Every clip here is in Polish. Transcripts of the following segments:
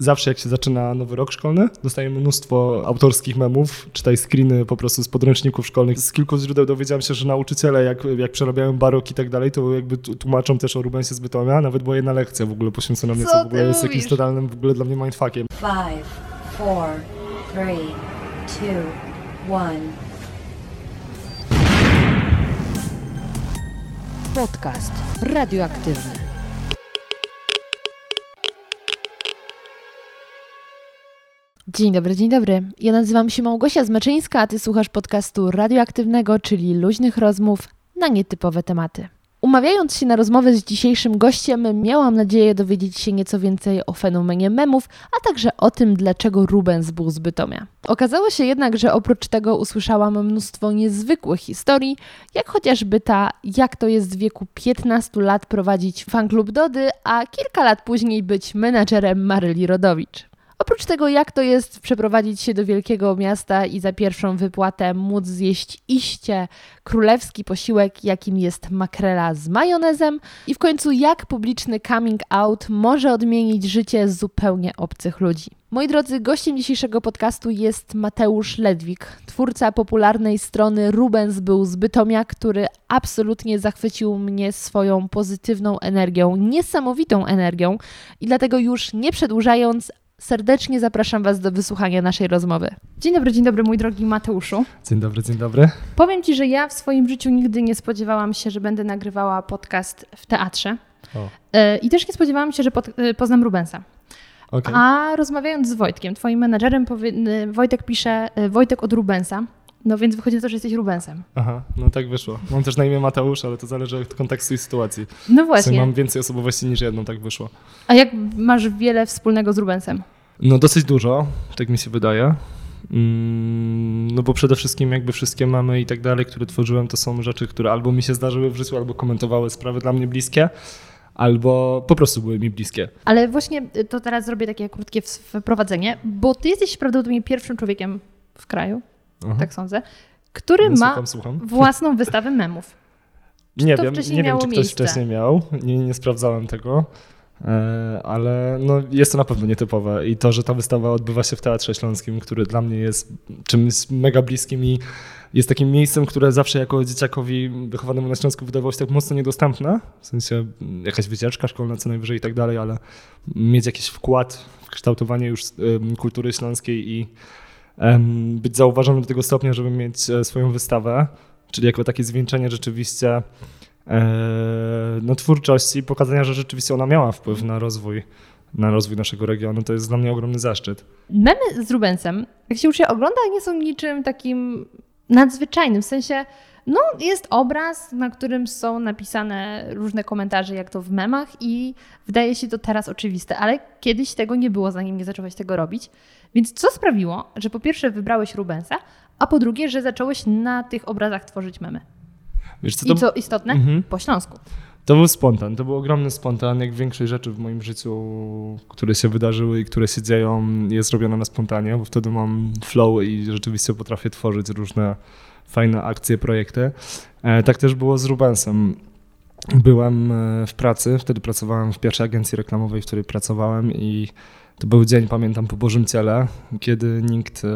zawsze jak się zaczyna nowy rok szkolny, dostajemy mnóstwo autorskich memów, czytaj screeny po prostu z podręczników szkolnych. Z kilku źródeł dowiedziałem się, że nauczyciele jak, jak przerabiają barok i tak dalej, to jakby tłumaczą też o Rubensie z Bytomia. Nawet była jedna lekcja w ogóle poświęcona mnie, co, co w ogóle jest jakimś totalnym w ogóle dla mnie mindfuckiem. Five, four, three, two, one. Podcast radioaktywny. Dzień dobry, dzień dobry. Ja nazywam się Małgosia Zmeczyńska, a ty słuchasz podcastu radioaktywnego, czyli luźnych rozmów na nietypowe tematy. Umawiając się na rozmowę z dzisiejszym gościem, miałam nadzieję dowiedzieć się nieco więcej o fenomenie memów, a także o tym, dlaczego Rubens był z Bytomia. Okazało się jednak, że oprócz tego usłyszałam mnóstwo niezwykłych historii, jak chociażby ta, jak to jest w wieku 15 lat prowadzić fanklub Dody, a kilka lat później być menadżerem Maryli Rodowicz. Oprócz tego, jak to jest przeprowadzić się do wielkiego miasta i za pierwszą wypłatę móc zjeść iście królewski posiłek, jakim jest makrela z majonezem, i w końcu, jak publiczny coming out może odmienić życie zupełnie obcych ludzi. Moi drodzy, gościem dzisiejszego podcastu jest Mateusz Ledwik, twórca popularnej strony Rubens był z Bytomia, który absolutnie zachwycił mnie swoją pozytywną energią, niesamowitą energią i dlatego już nie przedłużając, serdecznie zapraszam Was do wysłuchania naszej rozmowy. Dzień dobry, dzień dobry, mój drogi Mateuszu. Dzień dobry, dzień dobry. Powiem Ci, że ja w swoim życiu nigdy nie spodziewałam się, że będę nagrywała podcast w teatrze. O. E, I też nie spodziewałam się, że e, poznam Rubensa. Okay. A rozmawiając z Wojtkiem, Twoim menadżerem, Wojtek pisze Wojtek od Rubensa. No więc wychodzi na to, że jesteś Rubensem. Aha, no tak wyszło. Mam też na imię Mateusz, ale to zależy od kontekstu i sytuacji. No właśnie. mam więcej osobowości niż jedną, tak wyszło. A jak masz wiele wspólnego z Rubensem? No dosyć dużo, tak mi się wydaje. Mm, no bo przede wszystkim jakby wszystkie mamy i tak dalej, które tworzyłem, to są rzeczy, które albo mi się zdarzyły w życiu, albo komentowały sprawy dla mnie bliskie, albo po prostu były mi bliskie. Ale właśnie to teraz zrobię takie krótkie wprowadzenie, bo ty jesteś prawdopodobnie pierwszym człowiekiem w kraju, Aha. tak sądzę, który no, ma słucham, słucham. własną wystawę memów. Czy nie wiem, nie wiem, czy ktoś miejsce? wcześniej miał. Nie, nie sprawdzałem tego. E, ale no, jest to na pewno nietypowe i to, że ta wystawa odbywa się w Teatrze Śląskim, który dla mnie jest czymś mega bliskim i jest takim miejscem, które zawsze jako dzieciakowi wychowanemu na Śląsku wydawało się tak mocno niedostępne, w sensie jakaś wycieczka szkolna co najwyżej i tak dalej, ale mieć jakiś wkład w kształtowanie już kultury śląskiej i być zauważonym do tego stopnia, żeby mieć e, swoją wystawę, czyli jako takie zwieńczenie rzeczywiście e, no, twórczości, pokazania, że rzeczywiście ona miała wpływ na rozwój, na rozwój naszego regionu. To jest dla mnie ogromny zaszczyt. Memy z Rubensem, jak się już je ogląda, nie są niczym takim nadzwyczajnym, w sensie no, jest obraz, na którym są napisane różne komentarze, jak to w memach, i wydaje się to teraz oczywiste, ale kiedyś tego nie było, zanim nie zacząłeś tego robić. Więc co sprawiło, że po pierwsze wybrałeś Rubensa, a po drugie, że zacząłeś na tych obrazach tworzyć memy? Wiesz, co to... I co istotne, mhm. po śląsku. To był spontan, to był ogromny spontan, jak większość rzeczy w moim życiu, które się wydarzyły i które się dzieją, jest robione na spontanie, bo wtedy mam flow i rzeczywiście potrafię tworzyć różne fajne akcje, projekty. E, tak też było z Rubensem. Byłem e, w pracy, wtedy pracowałem w pierwszej agencji reklamowej, w której pracowałem i to był dzień, pamiętam, po Bożym Ciele, kiedy nikt e,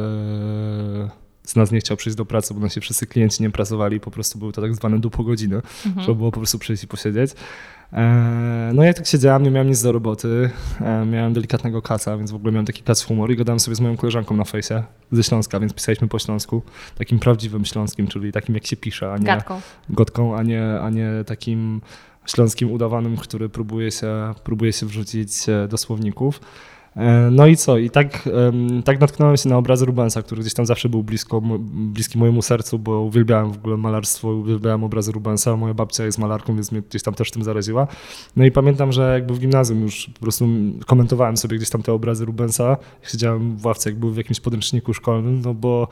z nas nie chciał przyjść do pracy, bo nasi wszyscy klienci nie pracowali, po prostu były to tak zwane dupo godziny, mhm. trzeba było po prostu przyjść i posiedzieć. E, no ja tak siedziałem, nie miałem nic do roboty, e, miałem delikatnego kaca, więc w ogóle miałem taki kac humor i gadałem sobie z moją koleżanką na fejsie ze Śląska, więc pisaliśmy po śląsku, takim prawdziwym śląskim, czyli takim jak się pisze, a nie Gadką. gotką, a nie, a nie takim śląskim udawanym, który próbuje się, próbuje się wrzucić do słowników. E, no i co? I tak, tak natknąłem się na obraz Rubensa, który gdzieś tam zawsze był blisko, bliski mojemu sercu, bo uwielbiałem w ogóle malarstwo, uwielbiałem obrazy Rubensa. Moja babcia jest malarką, więc mnie gdzieś tam też tym zaraziła. No i pamiętam, że jakby w gimnazjum już po prostu komentowałem sobie gdzieś tam te obrazy Rubensa. Siedziałem w ławce, jak był w jakimś podręczniku szkolnym, no bo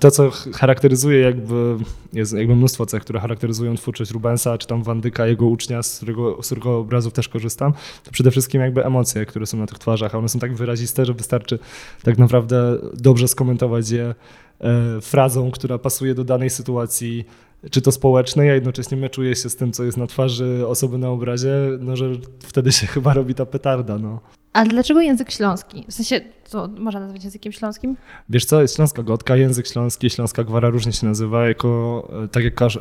to, co charakteryzuje jakby, jest jakby mnóstwo cech, które charakteryzują twórczość Rubensa, czy tam Wandyka, jego ucznia, z którego, z którego obrazów też korzystam, to przede wszystkim jakby emocje, które są na tych twarzach, a one są tak wyraziste, że wystarczy tak naprawdę dobrze skomentować je e, frazą, która pasuje do danej sytuacji, czy to społecznej, a jednocześnie meczuje się z tym, co jest na twarzy osoby na obrazie, no że wtedy się chyba robi ta petarda. No. A dlaczego język śląski? W sensie, co można nazwać językiem śląskim? Wiesz co, jest śląska gotka, język śląski, śląska gwara różnie się nazywa, jako, e, tak, jak, kasz,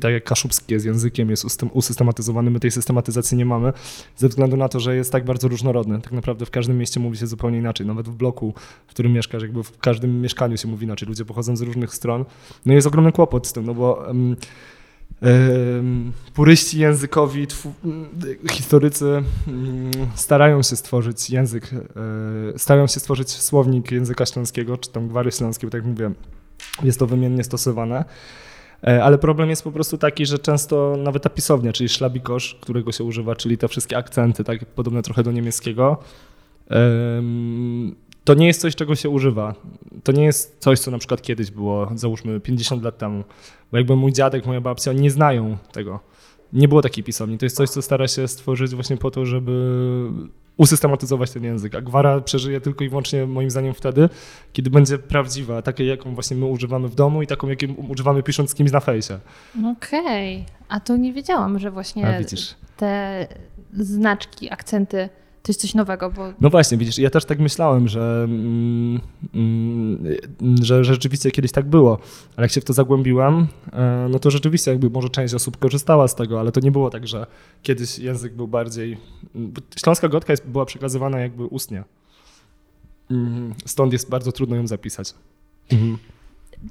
tak jak kaszubski jest językiem, jest usystematyzowany, my tej systematyzacji nie mamy, ze względu na to, że jest tak bardzo różnorodny. Tak naprawdę w każdym mieście mówi się zupełnie inaczej, nawet w bloku, w którym mieszkasz, jakby w każdym mieszkaniu się mówi inaczej, ludzie pochodzą z różnych stron. No jest ogromny kłopot z tym, no bo... Um, puryści językowi, historycy starają się stworzyć język, e, starają się stworzyć słownik języka śląskiego, czy tam gwary śląskie, tak mówię, jest to wymiennie stosowane. E, ale problem jest po prostu taki, że często nawet ta pisownia, czyli szlabikosz, którego się używa, czyli te wszystkie akcenty, tak podobne trochę do niemieckiego, to nie jest coś, czego się używa. To nie jest coś, co na przykład kiedyś było, załóżmy 50 lat temu. Bo jakby mój dziadek, moja babcia, nie znają tego. Nie było takiej pisowni. To jest coś, co stara się stworzyć właśnie po to, żeby usystematyzować ten język. A gwara przeżyje tylko i wyłącznie moim zdaniem wtedy, kiedy będzie prawdziwa, takiej jaką właśnie my używamy w domu i taką jaką używamy pisząc z kimś na fejsie. Okej, okay. a to nie wiedziałam, że właśnie te znaczki, akcenty to jest coś nowego. Bo... No właśnie, widzisz, ja też tak myślałem, że, mm, mm, że rzeczywiście kiedyś tak było, ale jak się w to zagłębiłem, e, no to rzeczywiście jakby może część osób korzystała z tego, ale to nie było tak, że kiedyś język był bardziej... Śląska gotka jest, była przekazywana jakby ustnie. Mm, stąd jest bardzo trudno ją zapisać. Mhm.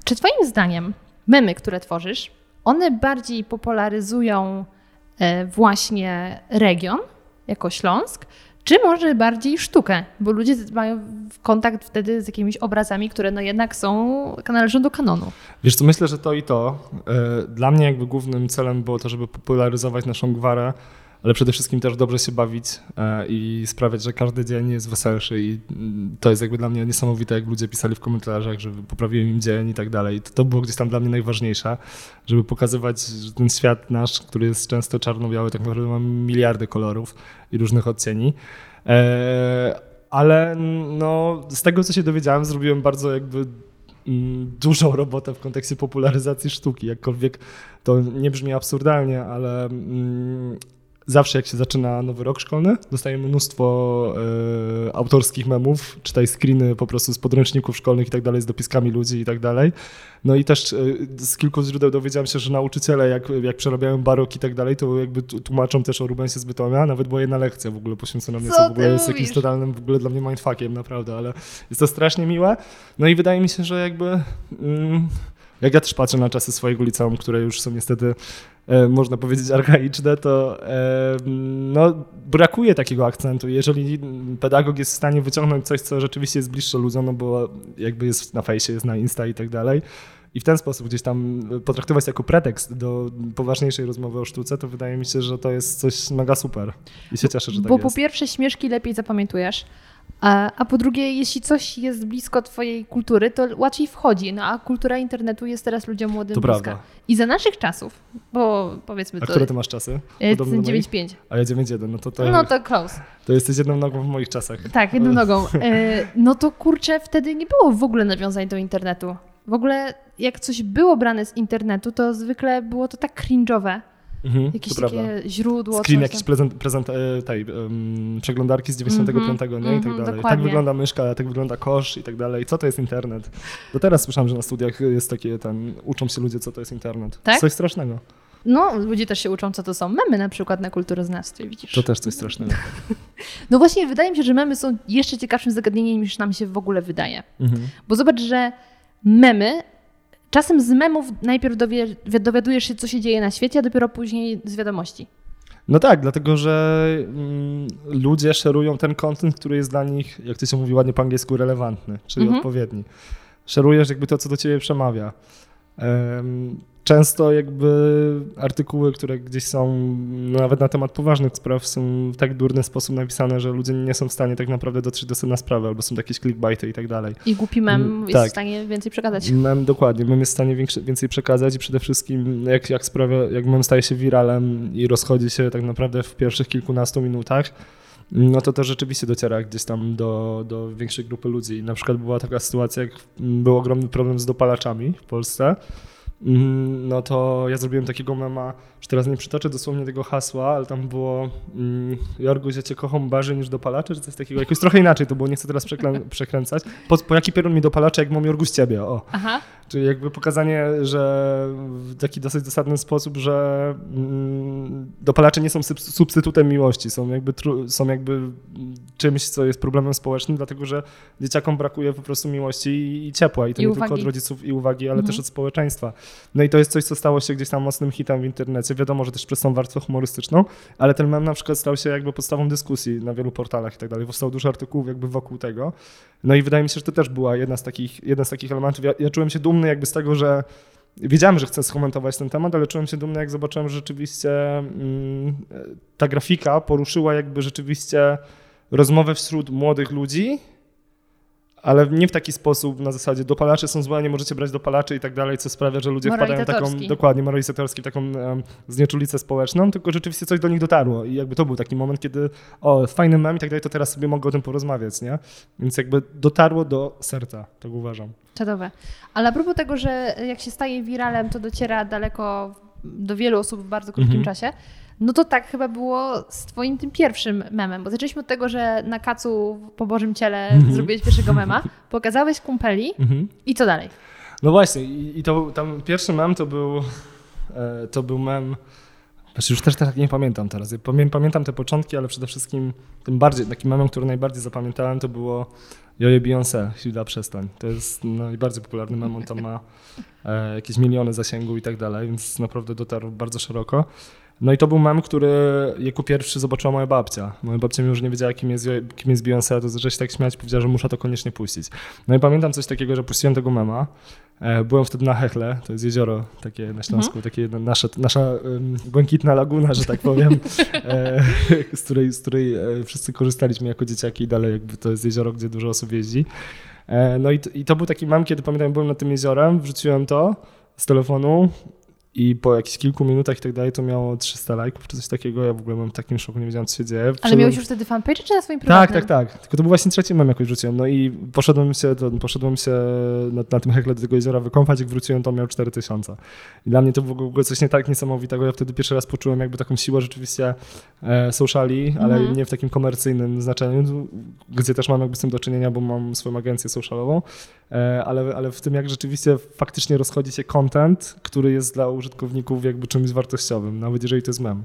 Czy twoim zdaniem memy, które tworzysz, one bardziej popularyzują e, właśnie region jako Śląsk, czy może bardziej sztukę, bo ludzie mają kontakt wtedy z jakimiś obrazami, które no jednak są, należą do kanonu. Wiesz co, myślę, że to i to. E, dla mnie jakby głównym celem było to, żeby popularyzować naszą gwarę, ale przede wszystkim też dobrze się bawić e, i sprawiać, że każdy dzień jest weselszy i mm, to jest jakby dla mnie niesamowite, jak ludzie pisali w komentarzach, że poprawiłem im dzień i tak dalej. To, było gdzieś tam dla mnie najważniejsze, żeby pokazywać, że ten świat nasz, który jest często czarno-biały, tak naprawdę ma miliardy kolorów i różnych odcieni. E, ale no, z tego, co się dowiedziałem, zrobiłem bardzo jakby mm, dużą robotę w kontekście popularyzacji sztuki, jakkolwiek to nie brzmi absurdalnie, ale mm, zawsze jak się zaczyna nowy rok szkolny, dostajemy mnóstwo y, autorskich memów, czytaj screeny po prostu z podręczników szkolnych i tak dalej, z dopiskami ludzi i tak dalej. No i też y, z kilku źródeł dowiedziałem się, że nauczyciele jak, jak przerabiają barok i tak dalej, to jakby tłumaczą też o Rubensie z Bytomia, nawet była jedna lekcja w ogóle poświęcona mnie, co w ogóle jest jakimś totalnym w ogóle dla mnie mindfuckiem, naprawdę, ale jest to strasznie miłe. No i wydaje mi się, że jakby... Mm, jak ja też patrzę na czasy swojego liceum, które już są niestety, e, można powiedzieć, archaiczne, to e, no, brakuje takiego akcentu. Jeżeli pedagog jest w stanie wyciągnąć coś, co rzeczywiście jest bliższe ludziom, no bo jakby jest na fejsie, jest na Insta i tak dalej, i w ten sposób gdzieś tam potraktować jako pretekst do poważniejszej rozmowy o sztuce, to wydaje mi się, że to jest coś mega super. I się cieszę, że tak Bo jest. po pierwsze śmieszki lepiej zapamiętujesz, a, a po drugie, jeśli coś jest blisko twojej kultury, to łatwiej wchodzi. No a kultura internetu jest teraz ludziom młodym to bliska. Prawda. I za naszych czasów, bo powiedzmy a to... które ty masz czasy? 9,5. A ja 9,1, no to to... No to close. To jesteś jedną nogą w moich czasach. Tak, jedną nogą. E, no to kurczę, wtedy nie było w ogóle nawiązań do internetu. W ogóle jak coś było brane z internetu, to zwykle było to tak cringe'owe. Mhm, Jakieś takie prawda. źródło. Screen jakiś prezent, prezent e, tej um, przeglądarki z 95, mm nie? I tak dalej. Tak wygląda myszka, tak wygląda kosz i tak dalej. Co to jest internet? Do teraz słyszałem, że na studiach jest takie, ten, uczą się ludzie, co to jest internet. Tak? Coś strasznego. No, ludzie też się uczą, co to są memy na przykład na kulturoznawstwie, widzisz? To też coś strasznego. no właśnie, wydaje mi się, że memy są jeszcze ciekawszym zagadnieniem niż nam się w ogóle wydaje. Mhm. Bo zobacz, że memy Czasem z memów najpierw dowiadujesz się, co się dzieje na świecie, a dopiero później z wiadomości. No tak, dlatego że mm, ludzie szerują ten kontent, który jest dla nich, jak to się mówi ładnie po angielsku, relevantny, czyli mhm. odpowiedni. Szerujesz jakby to, co do ciebie przemawia. Um, często jakby artykuły, które gdzieś są nawet na temat poważnych spraw są w tak durny sposób napisane, że ludzie nie są w stanie tak naprawdę dotrzeć do sedna sprawy, albo są jakieś clickbaity i tak dalej. I głupi mem mm, jest tak. w stanie więcej przekazać. Mem, dokładnie, mem jest w stanie większy, więcej przekazać i przede wszystkim jak, jak sprawia, jak mem staje się wiralem i rozchodzi się tak naprawdę w pierwszych kilkunastu minutach, no to to rzeczywiście dociera gdzieś tam do, do większej grupy ludzi. Na przykład była taka sytuacja, jak był ogromny problem z dopalaczami w Polsce, no to ja zrobiłem takiego mema, że teraz nie przytoczę dosłownie tego hasła, ale tam było mm, Jorgu, ja cię kocham bardziej niż dopalacze, czy coś takiego. Jakoś trochę inaczej to było, nie chcę teraz przekręcać. Po, po jaki pierun mi dopalacze, jak mam Jorgu z ciebie, o. Aha. Czyli jakby pokazanie, że w taki dosyć zasadny sposób, że mm, dopalacze nie są subs- substytutem miłości, są jakby, są jakby czymś, co jest problemem społecznym, dlatego że dzieciakom brakuje po prostu miłości i, i ciepła. I to I nie uwagi. tylko od rodziców i uwagi, ale Mhm. też od społeczeństwa. No i to jest coś, co stało się gdzieś tam mocnym hitem w internecie. Wiadomo, że też przez tą warstwę humorystyczną, ale ten mem na przykład stał się jakby podstawą dyskusji na wielu portalach i tak dalej. Powstało dużo artykułów jakby wokół tego. No i wydaje mi się, że to też była jedna z takich, jeden z takich elementów. Ja, ja czułem się dumny jakby z tego, że wiedziałem, że chcę skomentować ten temat, ale czułem się dumny, jak zobaczyłem, że rzeczywiście mm, ta grafika poruszyła jakby rzeczywiście rozmowę wśród młodych ludzi, ale nie w taki sposób na zasadzie dopalacze są złe, nie możecie brać dopalaczy i tak dalej, co sprawia, że ludzie wpadają taką, dokładnie, moralizatorski, taką um, znieczulicę społeczną, tylko rzeczywiście coś do nich dotarło i jakby to był taki moment, kiedy o, fajny mem i tak dalej, to teraz sobie mogę o tym porozmawiać, nie? Więc jakby dotarło do serca, tak uważam. Czadowe. Ale a propos tego, że jak się staje wiralem, to dociera daleko do wielu osób w bardzo krótkim Mhm. czasie, no to tak chyba było z twoim tym pierwszym memem, bo zaczęliśmy od tego, że na kacu po Bożym Ciele Mhm. zrobiłeś pierwszego mema, pokazałeś kumpeli i co dalej? No właśnie, i, i to tam pierwszy mem to był, e, to był mem, znaczy już też tak nie pamiętam teraz, Ja pamię, pamiętam te początki, ale przede wszystkim tym bardziej, takim memem, który najbardziej zapamiętałem, to było Joje Beyoncé, Hilda Przestań. To jest najbardziej popularny mem, on tam ma e, jakieś miliony zasięgu i tak dalej, więc naprawdę dotarł bardzo szeroko. No i to był mem, który jako pierwszy zobaczyła moja babcia. Moja babcia mi już nie wiedziała, kim jest, kim jest Beyoncé, to zaczęła się tak śmiać, powiedziała, że muszę to koniecznie puścić. No i pamiętam coś takiego, że puściłem tego mema. E, Byłem wtedy na Hechle, to jest jezioro takie na Śląsku, takie jedno, nasze, nasza błękitna laguna, że tak powiem, e, z której, z której e, wszyscy korzystaliśmy jako dzieciaki i dalej jakby to jest jezioro, gdzie dużo osób jeździ. No i, i to był taki mem, kiedy pamiętam, byłem nad tym jeziorem, wrzuciłem to z telefonu i po jakichś kilku minutach i tak dalej to miało 300 lajków czy coś takiego. Ja w ogóle byłem w takim szoku, nie wiedziałem co się dzieje. Ale miałeś już wtedy fanpage czy na swoim tak, prywatnym? tak, tak. Tylko to był właśnie trzeci mem jakoś rzuciłem. No i poszedłem się, to, poszedłem się na, na tym hekle do tego jeziora wykąpać, jak wróciłem, to miał 4000. I dla mnie to w ogóle coś nie tak niesamowitego. Ja wtedy pierwszy raz poczułem jakby taką siłę rzeczywiście e, sociali, ale Mhm. nie w takim komercyjnym znaczeniu, gdzie też mam jakby z tym do czynienia, bo mam swoją agencję socialową, e, ale, ale w tym jak rzeczywiście faktycznie rozchodzi się content, który jest dla użytkowników jakby czymś wartościowym, nawet jeżeli to jest mem.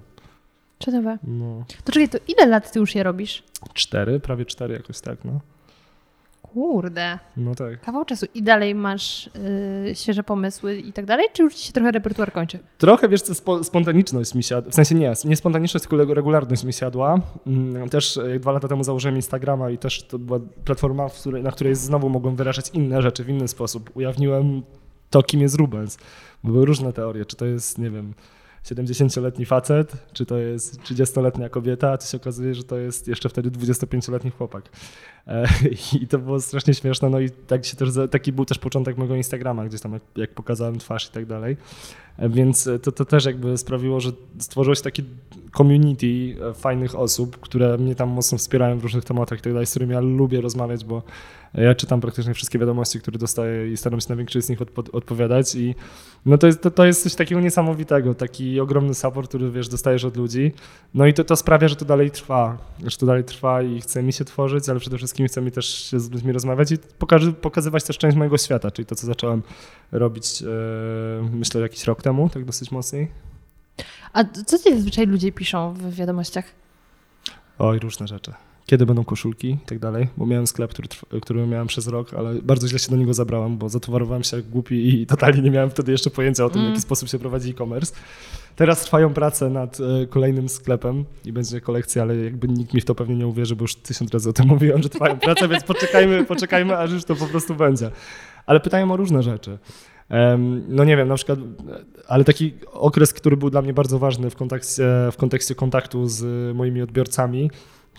Czadowe. No, To czekaj, to ile lat ty już je robisz? cztery, prawie cztery jakoś tak, no. Kurde, No tak. kawał czasu. I dalej masz yy, świeże pomysły i tak dalej? Czy już ci się trochę repertuar kończy? Trochę, wiesz co, spo, spontaniczność mi siadła, w sensie nie, nie spontaniczność, tylko regu- regularność mi siadła. Mm, Też e, dwa lata temu założyłem Instagrama i też to była platforma, na której znowu mogłem wyrażać inne rzeczy w inny sposób. Ujawniłem to, kim jest Rubens. Były różne teorie, czy to jest, nie wiem, 70-letni facet, czy to jest 30-letnia kobieta, a to się okazuje, że to jest jeszcze wtedy 25-letni chłopak. E, I to było strasznie śmieszne, no i tak się też, taki był też początek mojego Instagrama, gdzieś tam jak, jak pokazałem twarz i tak dalej. E, Więc to, to też jakby sprawiło, że stworzyło się takie community e, fajnych osób, które mnie tam mocno wspierają w różnych tematach i tak dalej, z którymi ja lubię rozmawiać, bo ja czytam praktycznie wszystkie wiadomości, które dostaję i staram się na większość z nich odpo- odpowiadać i no to jest, to, to jest coś takiego niesamowitego, taki ogromny support, który wiesz, dostajesz od ludzi. No i to, to sprawia, że to dalej trwa, że to dalej trwa i chce mi się tworzyć, ale przede wszystkim chce mi też się z ludźmi rozmawiać i pokazywać też część mojego świata, czyli to, co zacząłem robić, e, myślę, jakiś rok temu, tak dosyć mocniej. A co ci zazwyczaj ludzie piszą w wiadomościach? Oj, różne rzeczy. Kiedy będą koszulki i tak dalej, bo miałem sklep, który, który miałem przez rok, ale bardzo źle się do niego zabrałem, bo zatowarowałem się jak głupi i totalnie nie miałem wtedy jeszcze pojęcia o tym, w Mm. jaki sposób się prowadzi e-commerce. Teraz trwają prace nad e, kolejnym sklepem i będzie kolekcja, ale jakby nikt mi w to pewnie nie uwierzy, bo już tysiąc razy o tym mówiłem, że trwają prace, więc poczekajmy, poczekajmy, aż już to po prostu będzie. Ale pytają o różne rzeczy. No nie wiem, na przykład, e, ale taki okres, który był dla mnie bardzo ważny w kontekście, w kontekście kontaktu z moimi odbiorcami,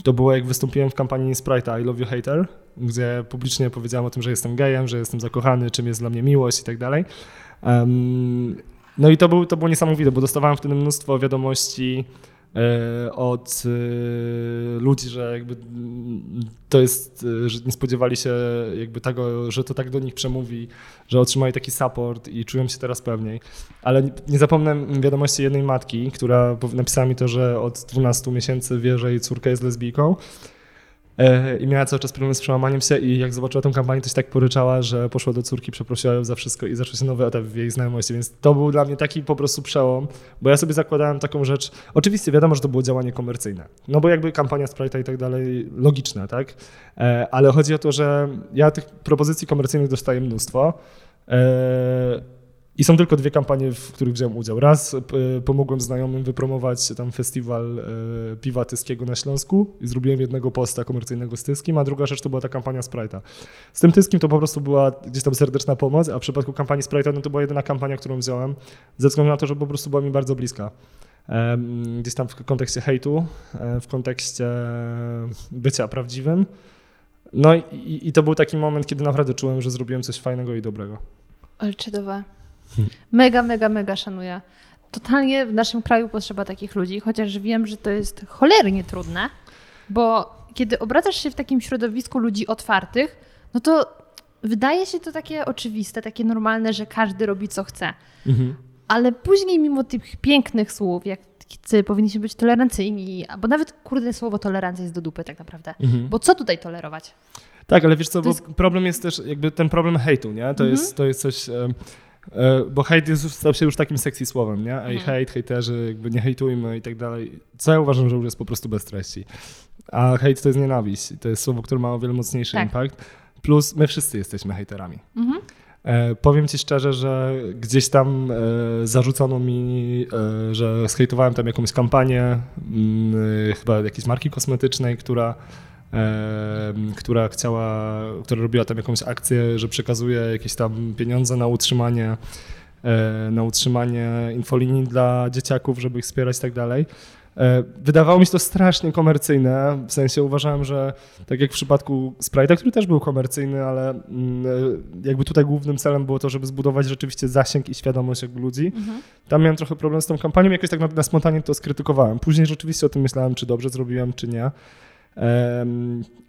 to było jak wystąpiłem w kampanii Sprite'a I Love You Hater, gdzie publicznie powiedziałem o tym, że jestem gejem, że jestem zakochany, czym jest dla mnie miłość i tak dalej. No i to, był, to było niesamowite, bo dostawałem wtedy mnóstwo wiadomości e, od e, ludzi, że jakby mm, to jest, e, że nie spodziewali się jakby tego, że to tak do nich przemówi, że otrzymali taki support i czują się teraz pewniej. Ale nie zapomnę wiadomości jednej matki, która napisała mi to, że od 12 miesięcy wie, że jej córka jest lesbijką I miała cały czas problem z przełamaniem się i jak zobaczyła tę kampanię, to się tak poryczała, że poszła do córki, przeprosiła ją za wszystko i zaczął się nowy etap w jej znajomości, więc to był dla mnie taki po prostu przełom, bo ja sobie zakładałem taką rzecz, oczywiście wiadomo, że to było działanie komercyjne, no bo jakby kampania Sprite'a i tak dalej, logiczne, tak, e, ale chodzi o to, że ja tych propozycji komercyjnych dostaję mnóstwo, e, i są tylko dwie kampanie, w których wziąłem udział. Raz pomogłem znajomym wypromować tam festiwal e, piwa tyskiego na Śląsku i zrobiłem jednego posta komercyjnego z tyskim, a druga rzecz to była ta kampania Sprite'a. Z tym tyskim to po prostu była gdzieś tam serdeczna pomoc, a w przypadku kampanii Sprite'a no to była jedyna kampania, którą wziąłem, ze względu na to, że po prostu była mi bardzo bliska. Gdzieś tam w kontekście hejtu, e, w kontekście bycia prawdziwym. No i, i to był taki moment, kiedy naprawdę czułem, że zrobiłem coś fajnego i dobrego. Olczydowe. Mega, mega, mega szanuję. Totalnie w naszym kraju potrzeba takich ludzi, chociaż wiem, że to jest cholernie trudne, bo kiedy obracasz się w takim środowisku ludzi otwartych, no to wydaje się to takie oczywiste, takie normalne, że każdy robi co chce. Mhm. Ale później, mimo tych pięknych słów, jak powinniśmy być tolerancyjni, albo nawet kurde słowo tolerancja jest do dupy tak naprawdę. Mhm. Bo co tutaj tolerować? Tak, ale wiesz co, bo jest... problem jest też jakby ten problem hejtu, nie? To, mhm. jest, to jest coś... E, bo hejt jest, stał się już takim sexy słowem, nie? Ej, mhm. hejt, hejterzy, jakby nie hejtujmy i tak dalej. Co ja uważam, że już jest po prostu bez treści. A hejt to jest nienawiść. To jest słowo, które ma o wiele mocniejszy tak. impact. Plus my wszyscy jesteśmy hejterami. Mhm. E, powiem ci szczerze, że gdzieś tam e, zarzucono mi, e, że zhejtowałem tam jakąś kampanię, m, mm, chyba jakiejś marki kosmetycznej, która która chciała, która robiła tam jakąś akcję, że przekazuje jakieś tam pieniądze na utrzymanie na utrzymanie infolinii dla dzieciaków, żeby ich wspierać i tak dalej. Wydawało mi się to strasznie komercyjne, w sensie uważałem, że tak jak w przypadku Sprite'a, który też był komercyjny, ale mm, e, jakby tutaj głównym celem było to, żeby zbudować rzeczywiście zasięg i świadomość jakby ludzi. Mhm. Tam miałem trochę problem z tą kampanią, jakoś tak na, na spontanie to skrytykowałem. Później rzeczywiście o tym myślałem, czy dobrze zrobiłem, czy nie.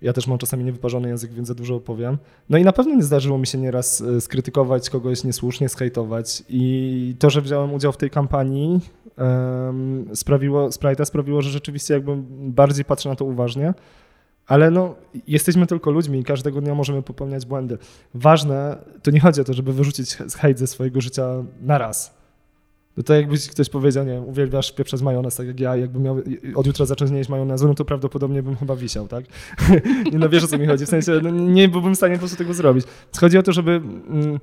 Ja też mam czasami niewyparzony język, więc za dużo opowiem. No i na pewno nie zdarzyło mi się nieraz e, skrytykować kogoś niesłusznie, skejtować. I to, że wziąłem udział w tej kampanii, sprawiło, Sprite'a sprawiło, że rzeczywiście jakby bardziej patrzę na to uważnie. Ale no, jesteśmy tylko ludźmi i każdego dnia możemy popełniać błędy. Ważne, to nie chodzi o to, żeby wyrzucić hejt ze swojego życia na raz no to jakbyś ktoś powiedział, nie uwielbiasz pieprze z majonez, tak jak ja, jakbym miał od jutra zacząć nie jeść majonezu, no to prawdopodobnie bym chyba wisiał, tak? nie no wiesz o co mi chodzi, w sensie no, nie byłbym w stanie po prostu tego zrobić. Chodzi o to, żeby... Mm,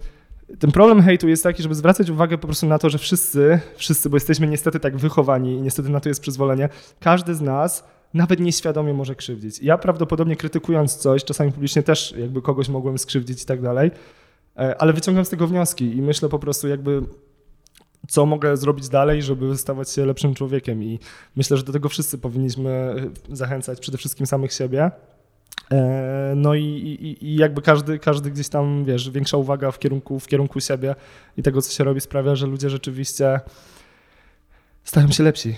ten problem hejtu jest taki, żeby zwracać uwagę po prostu na to, że wszyscy, wszyscy, bo jesteśmy niestety tak wychowani i niestety na to jest przyzwolenie, każdy z nas nawet nieświadomie może krzywdzić. Ja prawdopodobnie krytykując coś, czasami publicznie też jakby kogoś mogłem skrzywdzić i tak dalej, e, ale wyciągam z tego wnioski i myślę po prostu jakby co mogę zrobić dalej, żeby stawać się lepszym człowiekiem. I myślę, że do tego wszyscy powinniśmy zachęcać przede wszystkim samych siebie. E, no i, i, i, jakby każdy, każdy gdzieś tam, wiesz, większa uwaga w kierunku, w kierunku siebie i tego, co się robi, sprawia, że ludzie rzeczywiście stają się lepsi.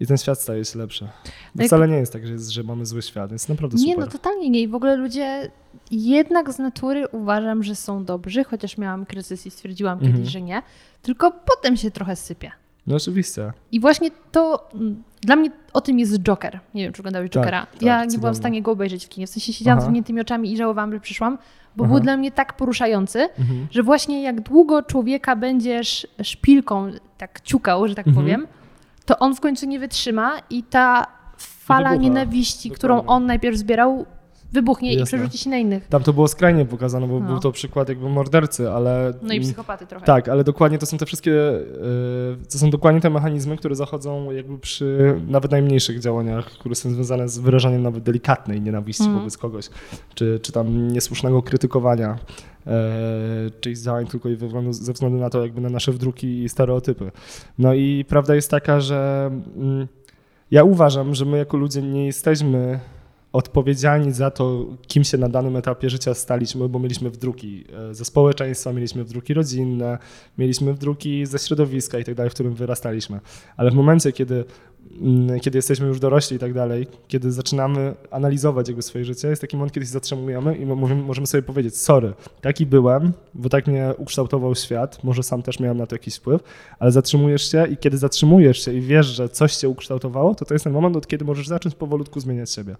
I ten świat staje się lepszy. Bo wcale nie jest tak, że, jest, że mamy zły świat, jest naprawdę super. Nie, no totalnie nie. I w ogóle ludzie jednak z natury uważam, że są dobrzy, chociaż miałam kryzys i stwierdziłam mhm. kiedyś, że nie. Tylko potem się trochę sypie. No oczywiście. I właśnie to mm, dla mnie o tym jest Joker. Nie wiem, czy oglądałeś tak, Jokera. Tak, ja tak, nie byłam w stanie go obejrzeć w kinie. W sensie siedziałam Aha. z zamkniętymi oczami i żałowałam, że przyszłam, bo Aha. był dla mnie tak poruszający, mhm. że właśnie jak długo człowieka będziesz szpilką tak ciukał, że tak mhm. powiem, to on w końcu nie wytrzyma i ta fala Wybucha. nienawiści, Dokładnie. którą on najpierw zbierał, wybuchnie Jasne. i przerzuci się na innych. Tam to było skrajnie pokazane, bo no. był to przykład jakby mordercy, ale... No i psychopaty trochę. Tak, ale dokładnie to są te wszystkie, yy, to są dokładnie te mechanizmy, które zachodzą jakby przy nawet najmniejszych działaniach, które są związane z wyrażaniem nawet delikatnej nienawiści mm. wobec kogoś, czy, czy tam niesłusznego krytykowania e, czyjś działań tylko i ze względu na to jakby na nasze wdruki i stereotypy. No i prawda jest taka, że mm, ja uważam, że my jako ludzie nie jesteśmy odpowiedzialni za to, kim się na danym etapie życia staliśmy, bo mieliśmy wdruki e, ze społeczeństwa, mieliśmy wdruki rodzinne, mieliśmy wdruki ze środowiska i tak dalej, w którym wyrastaliśmy. Ale w momencie, kiedy, mm, kiedy jesteśmy już dorośli i tak dalej, kiedy zaczynamy analizować jakby swoje życie, jest taki moment, kiedy się zatrzymujemy i możemy, możemy sobie powiedzieć, sorry, taki byłem, bo tak mnie ukształtował świat, może sam też miałem na to jakiś wpływ, ale zatrzymujesz się i kiedy zatrzymujesz się i wiesz, że coś cię ukształtowało, to to jest ten moment, od kiedy możesz zacząć powolutku zmieniać siebie.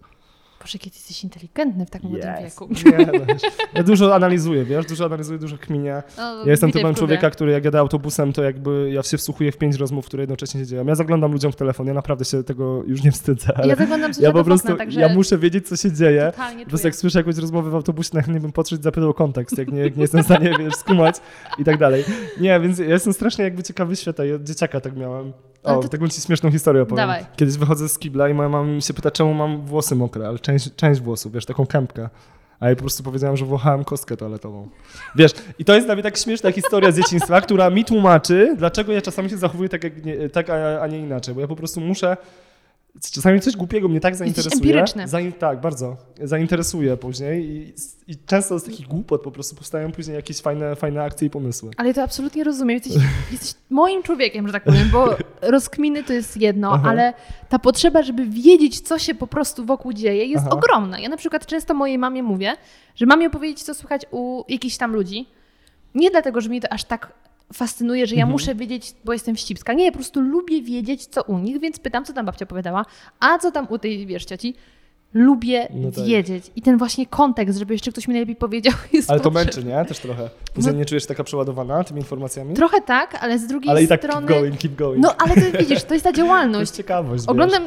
Boże, kiedy jesteś inteligentny w tak młodym yes. wieku. Nie, no, ja dużo analizuję, wiesz, dużo analizuję, dużo kminie. No, ja jestem typem człowieka, który jak jadę autobusem, to jakby ja się wsłuchuję w pięć rozmów, które jednocześnie się dzieją. Ja zaglądam ludziom w telefon, ja naprawdę się tego już nie wstydzę. ja zaglądam ja po prostu, okna, także... ja muszę wiedzieć, co się dzieje. Po prostu jak słyszę jakąś rozmowę w autobusie, najchętniej bym podszedł zapytał kontekst, jak nie, jak nie jestem w stanie, wiesz, skumać i tak dalej. Nie, więc ja jestem strasznie jakby ciekawy świata i od dzieciaka tak miałem. O, to... taką ci śmieszną historię opowiem. Dawaj. Kiedyś wychodzę z kibla i moja mama się pyta, czemu mam włosy mokre, ale część, część włosów, wiesz, taką kępkę. A ja po prostu powiedziałem, że włochałem kostkę toaletową. Wiesz, i to jest dla mnie tak śmieszna historia z dzieciństwa, która mi tłumaczy, dlaczego ja czasami się zachowuję tak, jak nie, tak a, a nie inaczej. Bo ja po prostu muszę Czasami coś głupiego mnie tak zainteresuje. Zain, tak, bardzo. Zainteresuje później i, i, często z takich głupot po prostu powstają później jakieś fajne, fajne akcje i pomysły. Ale to absolutnie rozumiem. Jesteś, jesteś moim człowiekiem, że tak powiem, bo rozkminy to jest jedno, Aha. ale ta potrzeba, żeby wiedzieć, co się po prostu wokół dzieje, jest Aha. ogromna. Ja na przykład często mojej mamie mówię, że mamie opowiedzieć, co słychać u jakichś tam ludzi. Nie dlatego, że mi to aż tak fascynuje, że ja mhm. muszę wiedzieć, bo jestem wścibska. Nie, po prostu lubię wiedzieć, co u nich, więc pytam, co tam babcia opowiadała, a co tam u tej, wiesz, cioci. Lubię no tak. wiedzieć. I ten właśnie kontekst, żeby jeszcze ktoś mi najlepiej powiedział, jest Ale to męczy, nie? Też trochę. Później no, nie czujesz taka przeładowana tymi informacjami? Trochę tak, ale z drugiej ale strony... I tak keep going, keep going. No, ale to widzisz, to jest ta działalność. to jest ciekawość, Oglądam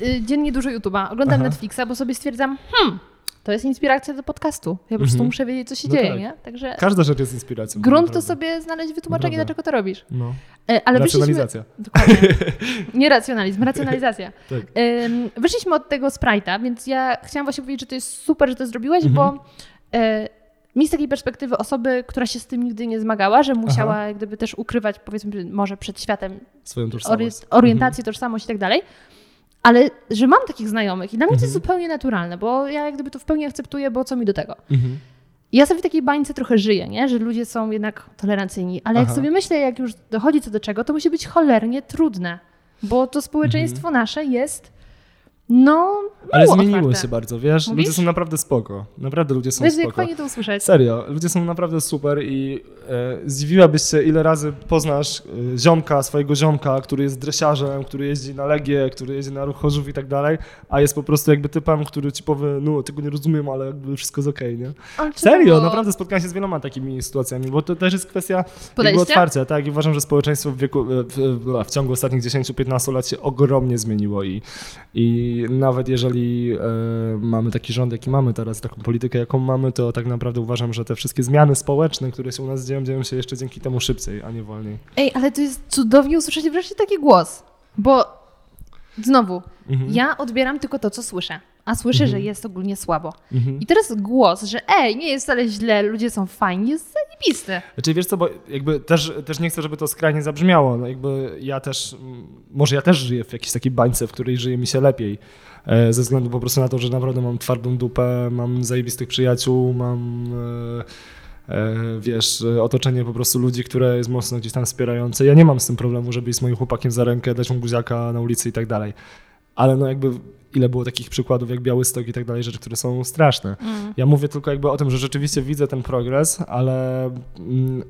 wiesz. Y, dziennie dużo YouTube'a, oglądam Aha. Netflixa, bo sobie stwierdzam, hmm, to jest inspiracja do podcastu. Ja po prostu mhm. muszę wiedzieć, co się no dzieje, tak. nie? Także Każda rzecz jest inspiracją. Grunt to sobie znaleźć wytłumaczenie, dlaczego to robisz. No. E, ale Racjonalizacja. Wyszliśmy... Dokładnie. Nie racjonalizm, racjonalizacja. tak. Wyszliśmy od tego Sprite'a, więc ja chciałam właśnie powiedzieć, że to jest super, że to zrobiłeś, mhm. bo e, mi z takiej perspektywy osoby, która się z tym nigdy nie zmagała, że musiała Aha. jak gdyby też ukrywać, powiedzmy, może przed światem swoją tożsamość. orientację, mhm. tożsamość i tak dalej, ale że mam takich znajomych i dla mnie to jest mhm. zupełnie naturalne, bo ja jak gdyby to w pełni akceptuję, bo co mi do tego. Mhm. Ja sobie w takiej bańce trochę żyję, nie? że ludzie są jednak tolerancyjni, ale Aha. jak sobie myślę, jak już dochodzi co do czego, to musi być cholernie trudne, bo to społeczeństwo mhm. nasze jest no, Ale zmieniło otwarte. się bardzo, wiesz? Mówisz? Ludzie są naprawdę spoko. Naprawdę ludzie są wiesz, spoko. jak fajnie to usłyszeć. Serio, ludzie są naprawdę super i e, zdziwiłabyś się, ile razy poznasz e, ziomka, swojego ziomka, który jest dresiarzem, który jeździ na Legię, który jeździ na Ruch Chorzów i tak dalej, a jest po prostu jakby typem, który ci powie, no tego nie rozumiem, ale jakby wszystko jest okej, okay, nie? Serio, naprawdę spotkałem się z wieloma takimi sytuacjami, bo to też jest kwestia jakby otwarcia, tak? I uważam, że społeczeństwo w, wieku, w, w, w ciągu ostatnich 10-15 lat się ogromnie zmieniło i, i nawet jeżeli e, mamy taki rząd, jaki mamy teraz, taką politykę, jaką mamy, to tak naprawdę uważam, że te wszystkie zmiany społeczne, które się u nas dzieją, dzieją się jeszcze dzięki temu szybciej, a nie wolniej. Ej, ale to jest cudownie usłyszeć wreszcie taki głos, bo Znowu, mhm. ja odbieram tylko to, co słyszę, a słyszę, mhm. że jest ogólnie słabo. Mhm. I teraz głos, że ej, nie jest wcale źle, ludzie są fajni, jest zajebisty. Znaczy wiesz co, bo jakby też, też nie chcę, żeby to skrajnie zabrzmiało. No jakby ja też, może ja też żyję w jakiejś takiej bańce, w której żyje mi się lepiej. E, ze względu po prostu na to, że naprawdę mam twardą dupę, mam zajebistych przyjaciół, mam... E, E, wiesz, otoczenie po prostu ludzi, które jest mocno gdzieś tam wspierające. Ja nie mam z tym problemu, żeby z moim chłopakiem za rękę, dać mu buziaka na ulicy i tak dalej. Ale no jakby ile było takich przykładów jak Białystok i tak dalej, rzeczy, które są straszne. Mm. Ja mówię tylko jakby o tym, że rzeczywiście widzę ten progres, ale mm,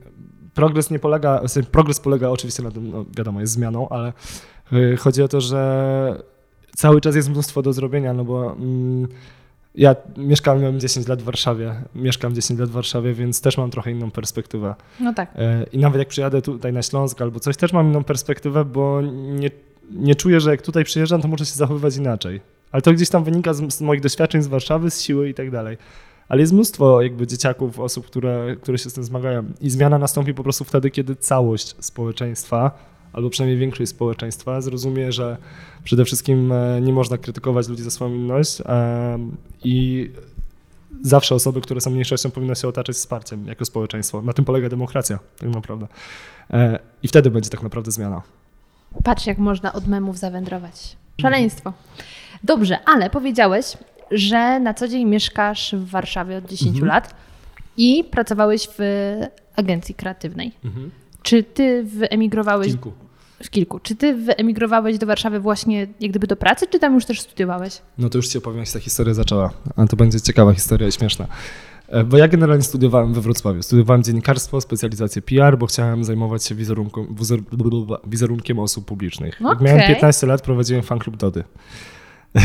progres nie polega, w sensie progres polega oczywiście na tym, no wiadomo, jest zmianą, ale y, chodzi o to, że cały czas jest mnóstwo do zrobienia, no bo mm, ja mieszkałem 10 lat w Warszawie, mieszkam 10 lat w Warszawie, więc też mam trochę inną perspektywę. No tak. E, I nawet jak przyjadę tutaj na Śląsk albo coś, też mam inną perspektywę, bo nie, nie czuję, że jak tutaj przyjeżdżam, to muszę się zachowywać inaczej. Ale to gdzieś tam wynika z, z moich doświadczeń z Warszawy, z siły i tak dalej. Ale jest mnóstwo jakby dzieciaków, osób, które, które się z tym zmagają. I zmiana nastąpi po prostu wtedy, kiedy całość społeczeństwa albo przynajmniej większość społeczeństwa zrozumie, że przede wszystkim e, nie można krytykować ludzi za swoją inność e, i zawsze osoby, które są mniejszością powinny się otaczać wsparciem jako społeczeństwo. Na tym polega demokracja tak naprawdę. E, I wtedy będzie tak naprawdę zmiana. Patrz, jak można od memów zawędrować. Szaleństwo. Dobrze, ale powiedziałeś, że na co dzień mieszkasz w Warszawie od 10 Mhm. lat i pracowałeś w agencji kreatywnej. Czy ty wyemigrowałeś Kilku. w kilku? Czy ty wyemigrowałeś do Warszawy właśnie jak gdyby do pracy, czy tam już też studiowałeś? No to już ci opowiem, jak się ta historia zaczęła. A to będzie ciekawa historia i śmieszna. E, Bo ja generalnie studiowałem we Wrocławiu. Studiowałem dziennikarstwo, specjalizację PR, bo chciałem zajmować się wizerunkiem, wizer, wizerunkiem osób publicznych. Jak miałem Okej. 15 lat, prowadziłem fan klub Dody.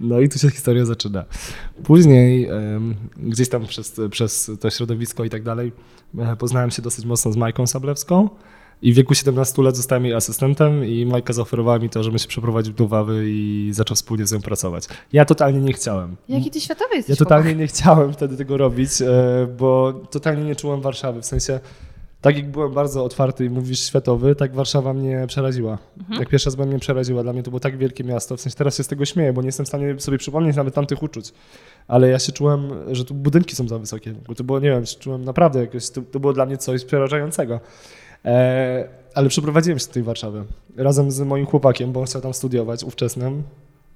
No i tu się historia zaczyna. Później gdzieś tam przez, przez to środowisko i tak dalej e, poznałem się dosyć mocno z Majką Sablewską i w wieku 17 lat zostałem jej asystentem i Majka zaoferowała mi to, żebym się przeprowadził do Wawy i zaczął wspólnie z nią pracować. Ja totalnie nie chciałem. Jaki ty światowy Ja jesteś? totalnie nie chciałem wtedy tego robić, e, bo totalnie nie czułem Warszawy. W sensie, tak jak byłem bardzo otwarty i mówisz światowy, tak Warszawa mnie przeraziła. Mhm. Jak pierwszy raz byłem mnie przeraziła. Dla mnie to było tak wielkie miasto. W sensie teraz się z tego śmieję, bo nie jestem w stanie sobie przypomnieć nawet tamtych uczuć. Ale ja się czułem, że tu budynki są za wysokie. Bo to było, nie wiem, czułem naprawdę jakoś, to, to było dla mnie coś przerażającego. E, ale przeprowadziłem się do tej Warszawy razem z moim chłopakiem, bo on chciał tam studiować, ówczesnym.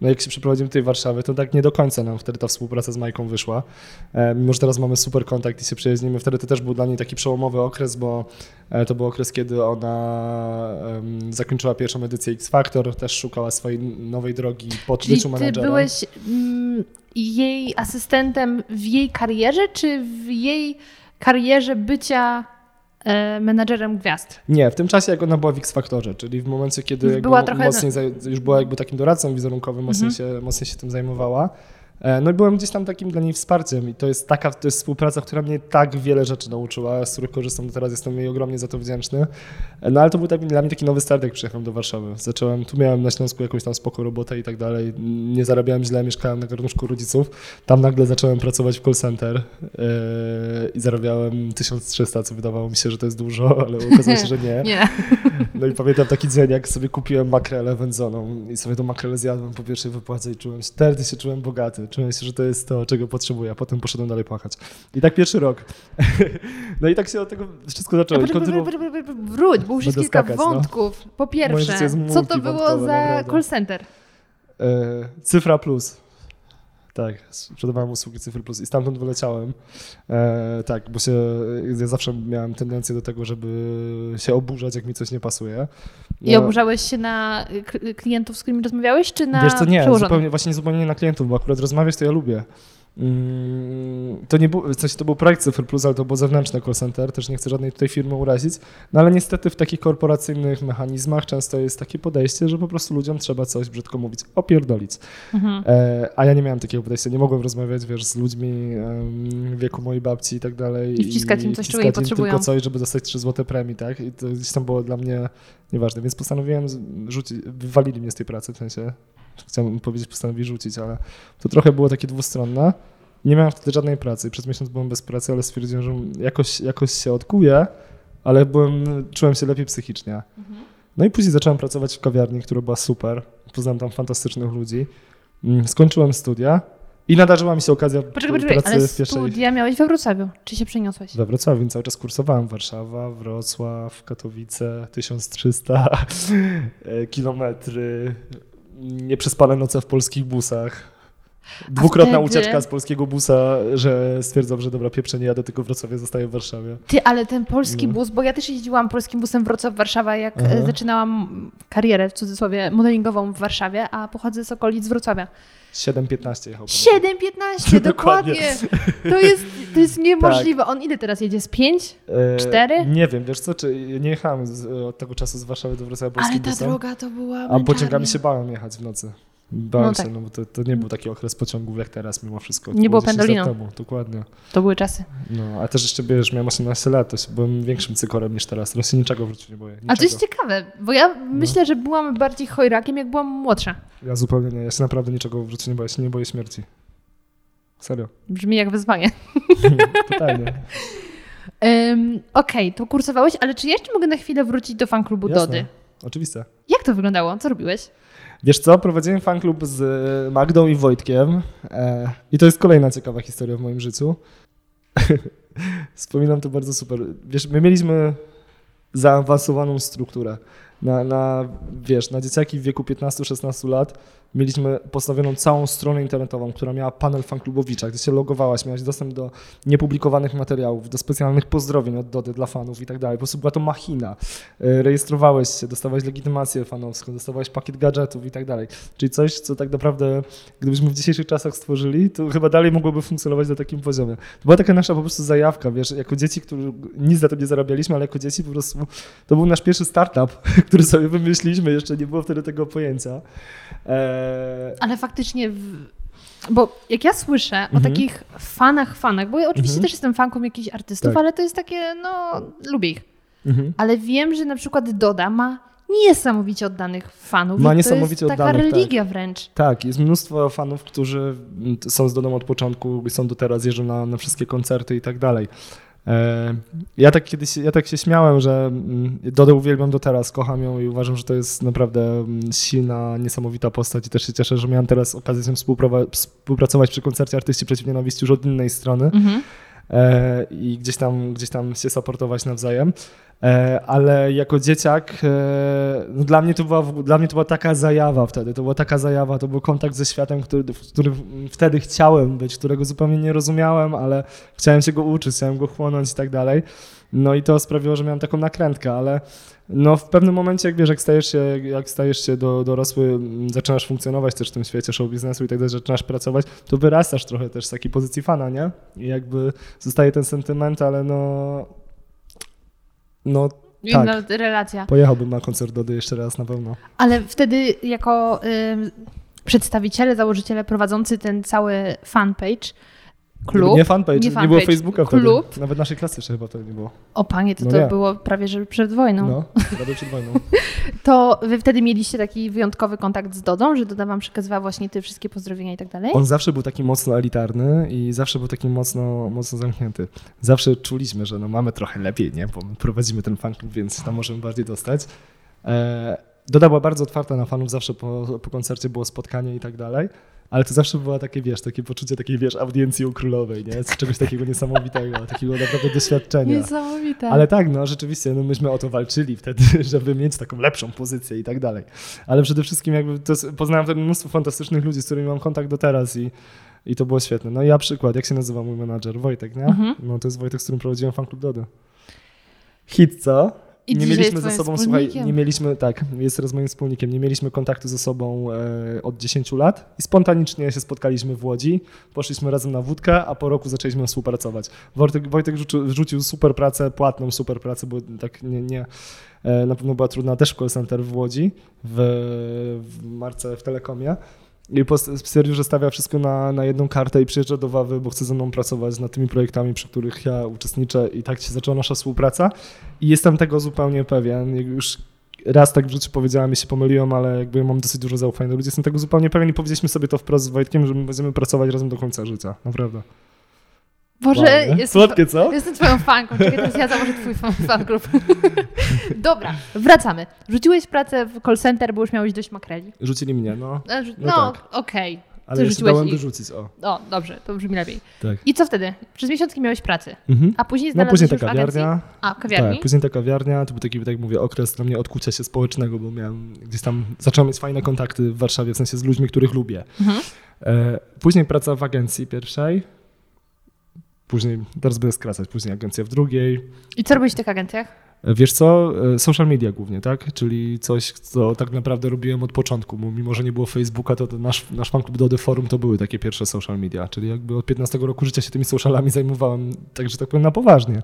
No jak się przeprowadziłem do tej Warszawy, to tak nie do końca nam wtedy ta współpraca z Majką wyszła. E, mimo, że teraz mamy super kontakt i się przyjaźnimy, wtedy to też był dla niej taki przełomowy okres, bo e, to był okres, kiedy ona zakończyła pierwszą edycję X Factor, też szukała swojej nowej drogi po Czyli byciu ty menadżerem. byłeś mm, jej asystentem w jej karierze, czy w jej karierze bycia menadżerem gwiazd? Nie, w tym czasie jak ona była w X Factorze, czyli w momencie, kiedy była trochę- mocniej już była jakby takim doradcą wizerunkowym, mocniej, Mhm. się, mocniej się tym zajmowała. E, No i byłem gdzieś tam takim dla niej wsparciem i to jest taka to jest współpraca, która mnie tak wiele rzeczy nauczyła, z których korzystam do teraz, jestem jej ogromnie za to wdzięczny. E, No ale to był taki, dla mnie taki nowy start, jak przyjechałem do Warszawy. Zacząłem, tu miałem na Śląsku jakąś tam spoko robotę i tak dalej, nie zarabiałem źle, mieszkałem na garnuszku rodziców. Tam nagle zacząłem pracować w call center e, i zarabiałem 1300, co wydawało mi się, że to jest dużo, ale okazało się, że nie. Nie. No i pamiętam taki dzień, jak sobie kupiłem makrelę wędzoną i sobie tą makrelę zjadłem po pierwszej wypłacie i czułem się, wtedy się czułem bogaty. Czułem się, że to jest to, czego potrzebuję, a potem poszedłem dalej płakać. I tak pierwszy rok. No i tak się od tego wszystko zaczęło. Poczekaj, Wróć, bo już jest kilka no. wątków. Po pierwsze, co to było za call center? E, cyfra plus. Tak, sprzedawałem usługi Cyfry Plus i stamtąd wyleciałem. E, tak, bo się, ja zawsze miałem tendencję do tego, żeby się oburzać, jak mi coś nie pasuje. I No, oburzałeś się na klientów, z którymi rozmawiałeś, czy na Wiesz co, nie, zupełnie, właśnie zupełnie nie na klientów, bo akurat rozmawiać to ja lubię. Mm, To nie był, w sensie to był projekt Cyfr Plus, ale to było zewnętrzne call center, też nie chcę żadnej tutaj firmy urazić, no ale niestety w takich korporacyjnych mechanizmach często jest takie podejście, że po prostu ludziom trzeba coś, brzydko mówić, opierdolić. Mhm. E, a ja nie miałem takiego podejścia, nie mogłem rozmawiać, wiesz, z ludźmi wieku mojej babci i tak dalej. I wciskać im coś, czego nie potrzebują. tylko coś, żeby dostać 3 złote premii, tak? I to gdzieś tam było dla mnie nieważne, więc postanowiłem rzucić, wywalili mnie z tej pracy, w sensie chciałem powiedzieć, postanowili rzucić, ale to trochę było takie dwustronne. Nie miałem wtedy żadnej pracy, przez miesiąc byłem bez pracy, ale stwierdziłem, że jakoś, jakoś się odkuję, ale byłem, czułem się lepiej psychicznie. No i później zacząłem pracować w kawiarni, która była super. Poznałem tam fantastycznych ludzi. Mm, Skończyłem studia i nadarzyła mi się okazja Poczekaj, pracy poczekaj, ale w pierwszej... studia miałeś we Wrocławiu. Czy się przeniosłeś? We Wrocławiu, więc cały czas kursowałem. Warszawa, Wrocław, Katowice, 1300 e, kilometry, nieprzespane noce w polskich busach. Dwukrotna wtedy- ucieczka z polskiego busa, że stwierdzam, że dobra, pieprze nie jadę, tylko w Wrocławiu zostaję w Warszawie. Ty, ale ten polski No. bus, bo ja też jeździłam polskim busem Wrocław-Warszawa, jak Aha. e, zaczynałam karierę, w cudzysłowie, modelingową w Warszawie, a pochodzę z okolic Wrocławia. 7.15 jechał. 7.15, dokładnie. To jest, to jest niemożliwe. On ile teraz jedzie? Z 5? E, Cztery? Nie wiem, wiesz co, czy nie jechałem z, od tego czasu z Warszawy do Wrocławia Ale polskim ta busem, droga to była a męczarnia. pociągami się bałem jechać w nocy. Bałem No się, tak. no bo to, to nie był taki okres pociągów jak teraz mimo wszystko. Nie było 10 lat pendolino. Temu, dokładnie. To były czasy. No, a też jeszcze, wiesz, miałem 18 lat, to się byłem większym cykorem niż teraz. Teraz się niczego w życiu nie boję. A to jest Niczego. ciekawe, bo ja myślę, że byłam bardziej chojrakiem, jak byłam młodsza. Ja zupełnie nie, ja się naprawdę niczego w życiu nie boję, ja się nie boję śmierci. Serio. Brzmi jak wyzwanie. Totalnie. Ym, Okej, to kursowałeś, ale czy jeszcze mogę na chwilę wrócić do fanklubu Jasne. Dody? Oczywiste. Jak to wyglądało? Co robiłeś? Wiesz co, prowadziłem fanklub z e, Magdą i Wojtkiem e, i to jest kolejna ciekawa historia w moim życiu. Wspominam to bardzo super. Wiesz, my mieliśmy zaawansowaną strukturę. na, na, wiesz, na dzieciaki w wieku 15-16 lat mieliśmy postawioną całą stronę internetową, która miała panel fanklubowicza, gdzie się logowałaś, miałaś dostęp do niepublikowanych materiałów, do specjalnych pozdrowień od Dody dla fanów i tak dalej. Po prostu była to machina. E, rejestrowałeś się, dostawałeś legitymację fanowską, dostawałeś pakiet gadżetów i tak dalej. Czyli coś, co tak naprawdę, gdybyśmy w dzisiejszych czasach stworzyli, to chyba dalej mogłoby funkcjonować na takim poziomie. To była taka nasza po prostu zajawka, wiesz, jako dzieci, którzy nic za to nie zarabialiśmy, ale jako dzieci po prostu to był nasz pierwszy startup, który sobie wymyśliliśmy, jeszcze nie było wtedy tego pojęcia. Eee... Ale faktycznie, w... bo jak ja słyszę mhm. o takich fanach, fanach, bo ja oczywiście mhm. też jestem fanką jakichś artystów, tak. ale to jest takie, no, lubię ich. Mhm. Ale wiem, że na przykład Doda ma niesamowicie oddanych fanów. Ma niesamowicie to jest oddanych, taka religia tak. wręcz. Tak, jest mnóstwo fanów, którzy są z Dodą od początku, są do teraz, jeżdżą na, na wszystkie koncerty i tak dalej. E, ja tak kiedyś, ja tak się śmiałem, że mm, Dodę uwielbiam do teraz, kocham ją i uważam, że to jest naprawdę mm, silna, niesamowita postać i też się cieszę, że miałem teraz okazję z nią współpracować przy koncercie Artyści Przeciw Nienawiści już od innej strony. Mhm. E, i gdzieś tam, gdzieś tam się supportować nawzajem. E, ale jako dzieciak, e, no dla, mnie to była, dla mnie to była taka zajawa wtedy, to była taka zajawa, to był kontakt ze światem, który, w którym wtedy chciałem być, którego zupełnie nie rozumiałem, ale chciałem się go uczyć, chciałem go chłonąć i tak dalej. No i to sprawiło, że miałem taką nakrętkę, ale no w pewnym momencie, jak wiesz, jak stajesz się, jak stajesz się do, dorosły, zaczynasz funkcjonować też w tym świecie show biznesu i tak dalej, zaczynasz pracować, to wyrastasz trochę też z takiej pozycji fana, nie? I jakby zostaje ten sentyment, ale no... No Inna tak. relacja. Pojechałbym na koncert Dody jeszcze raz na pewno. Ale wtedy jako y, przedstawiciele, założyciele prowadzący ten cały fanpage, Klub? Nie fanpage, nie, fanpage. nie było Facebooka Klub? wtedy. Nawet naszej klasy jeszcze chyba to nie było. O panie, to no to nie. było prawie że przed wojną. No, prawie przed wojną. to wy wtedy mieliście taki wyjątkowy kontakt z Dodą, że Doda wam przekazywała właśnie te wszystkie pozdrowienia i tak dalej? On zawsze był taki mocno elitarny i zawsze był taki mocno, mocno zamknięty. Zawsze czuliśmy, że no mamy trochę lepiej, nie? Bo prowadzimy ten fanklub, więc tam możemy bardziej dostać. E, Doda była bardzo otwarta na fanów, zawsze po, po koncercie było spotkanie i tak dalej ale to zawsze było takie, wiesz, takie poczucie takiej, wiesz, audiencji u królowej, nie? Z czegoś takiego niesamowitego, takiego naprawdę doświadczenia. Niesamowite. Ale tak, no rzeczywiście, no myśmy o to walczyli wtedy, żeby mieć taką lepszą pozycję i tak dalej. Ale przede wszystkim jakby to poznałem wtedy mnóstwo fantastycznych ludzi, z którymi mam kontakt do teraz i i to było świetne. No i ja przykład, jak się nazywa mój menadżer? Wojtek, nie? Mhm. No to jest Wojtek, z którym prowadziłem fan klub Dody. Hit, co? I nie mieliśmy ze sobą, słuchaj, nie mieliśmy, tak, jest teraz moim wspólnikiem, nie mieliśmy kontaktu ze sobą e, od 10 lat i spontanicznie się spotkaliśmy w Łodzi, poszliśmy razem na wódkę, a po roku zaczęliśmy współpracować. Wojtek, Wojtek rzucił, super pracę, płatną super pracę, bo tak nie, nie e, na pewno była trudna też w call center w Łodzi, w, w marce w Telekomie. I stwierdził, że stawia wszystko na, na jedną kartę i przyjeżdża do Wawy, bo chce ze mną pracować nad tymi projektami, przy których ja uczestniczę i tak się zaczęła nasza współpraca. I jestem tego zupełnie pewien. Już raz tak w życiu powiedziałem i się pomyliłem, ale jakby mam dosyć dużo zaufania do ludzi. Jestem tego zupełnie pewien i powiedzieliśmy sobie to wprost z Wojtkiem, że my będziemy pracować razem do końca życia. Naprawdę. Boże, jestem, Słodkie, co? jestem twoją fanką. Czekaj, teraz ja założę twój fan, fan klub. Dobra, wracamy. Rzuciłeś pracę w call center, bo już miałeś dość makreli. Rzucili mnie, no. E, no, no tak. okej. Okay. Ale jeszcze dałem ich. wyrzucić, o. O, dobrze, to brzmi lepiej. Tak. I co wtedy? Przez miesiąc miałeś pracy, mhm. a później znalazłeś no, później ta kawiarnia. A, kawiarni? Tak, później ta kawiarnia, to był taki, tak jak mówię, okres dla mnie odkucia się społecznego, bo miałem gdzieś tam, zacząłem mieć fajne kontakty w Warszawie, w sensie z ludźmi, których lubię. Mhm. E, później praca w agencji pierwszej, później, teraz będę skracać, później agencja w drugiej. I co robiłeś w tych agencjach? Wiesz co, e, social media głównie, tak? Czyli coś, co tak naprawdę robiłem od początku, mimo, że nie było Facebooka, to, nasz, nasz fanklub Dody Forum to były takie pierwsze social media, czyli jakby od 15 roku życia się tymi socialami zajmowałem, także tak powiem na poważnie.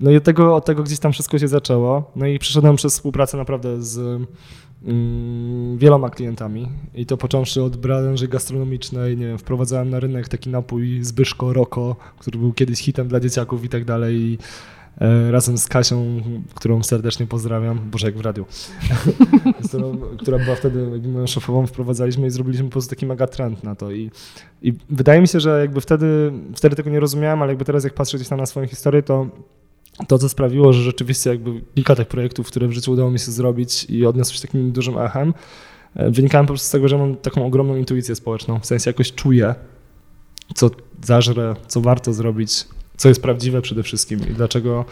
No i od tego, od tego gdzieś tam wszystko się zaczęło. No i przeszedłem przez współpracę naprawdę z wieloma klientami. I to począwszy od branży gastronomicznej, nie wiem, wprowadzałem na rynek taki napój Zbyszko Roko, który był kiedyś hitem dla dzieciaków i tak dalej. I, e, razem z Kasią, którą serdecznie pozdrawiam, boże jak w radiu, którą, która była wtedy moją szefową, wprowadzaliśmy i zrobiliśmy po prostu taki mega trend na to i, i wydaje mi się, że jakby wtedy, wtedy tego nie rozumiałem, ale jakby teraz jak patrzę gdzieś tam na swoją historię, to to, co sprawiło, że rzeczywiście jakby kilka tych projektów, które w życiu udało mi się zrobić i odniosły się takim dużym echem, e, wynikają po prostu z tego, że mam taką ogromną intuicję społeczną. W sensie jakoś czuję, co zażrę, co warto zrobić, co jest prawdziwe przede wszystkim i dlaczego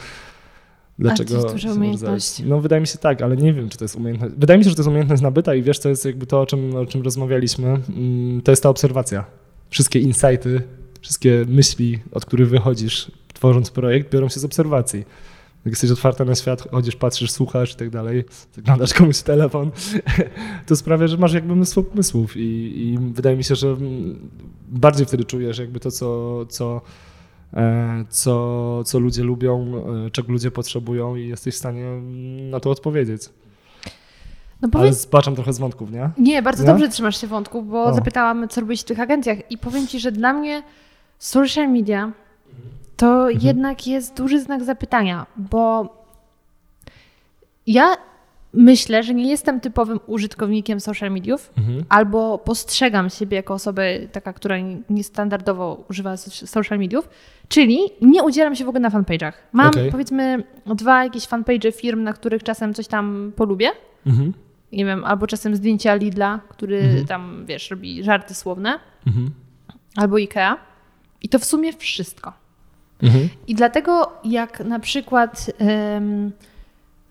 Dlaczego? A to jest duża umiejętność. No wydaje mi się tak, ale nie wiem, czy to jest umiejętność. Wydaje mi się, że to jest umiejętność nabyta i wiesz, to jest jakby to, o czym, o czym rozmawialiśmy, mm, to jest ta obserwacja. Wszystkie insighty, wszystkie myśli, od których wychodzisz, tworząc projekt, biorą się z obserwacji. Jak jesteś otwarta na świat, chodzisz, patrzysz, słuchasz i tak dalej, zaglądasz komuś w telefon, to sprawia, że masz jakby mnóstwo pomysłów i, i wydaje mi się, że bardziej wtedy czujesz jakby to, co, co, e, co, co ludzie lubią, e, czego ludzie potrzebują i jesteś w stanie na to odpowiedzieć. No powiedz... Ale zbaczam trochę z wątków, nie? Nie, bardzo nie? dobrze trzymasz się wątków, bo o. zapytałam, co robić w tych agencjach i powiem Ci, że dla mnie social media to mhm. jednak jest duży znak zapytania, bo ja myślę, że nie jestem typowym użytkownikiem social mediów, mhm. albo postrzegam siebie jako osobę taka, która niestandardowo używa social mediów, czyli nie udzielam się w ogóle na fanpage'ach. Mam okay. powiedzmy dwa jakieś fanpage firm, na których czasem coś tam polubię. Mhm. Nie wiem, albo czasem zdjęcia Lidla, który mhm. tam, wiesz, robi żarty słowne. Mhm. Albo Ikea. I to w sumie wszystko. Mhm. I dlatego jak na przykład um,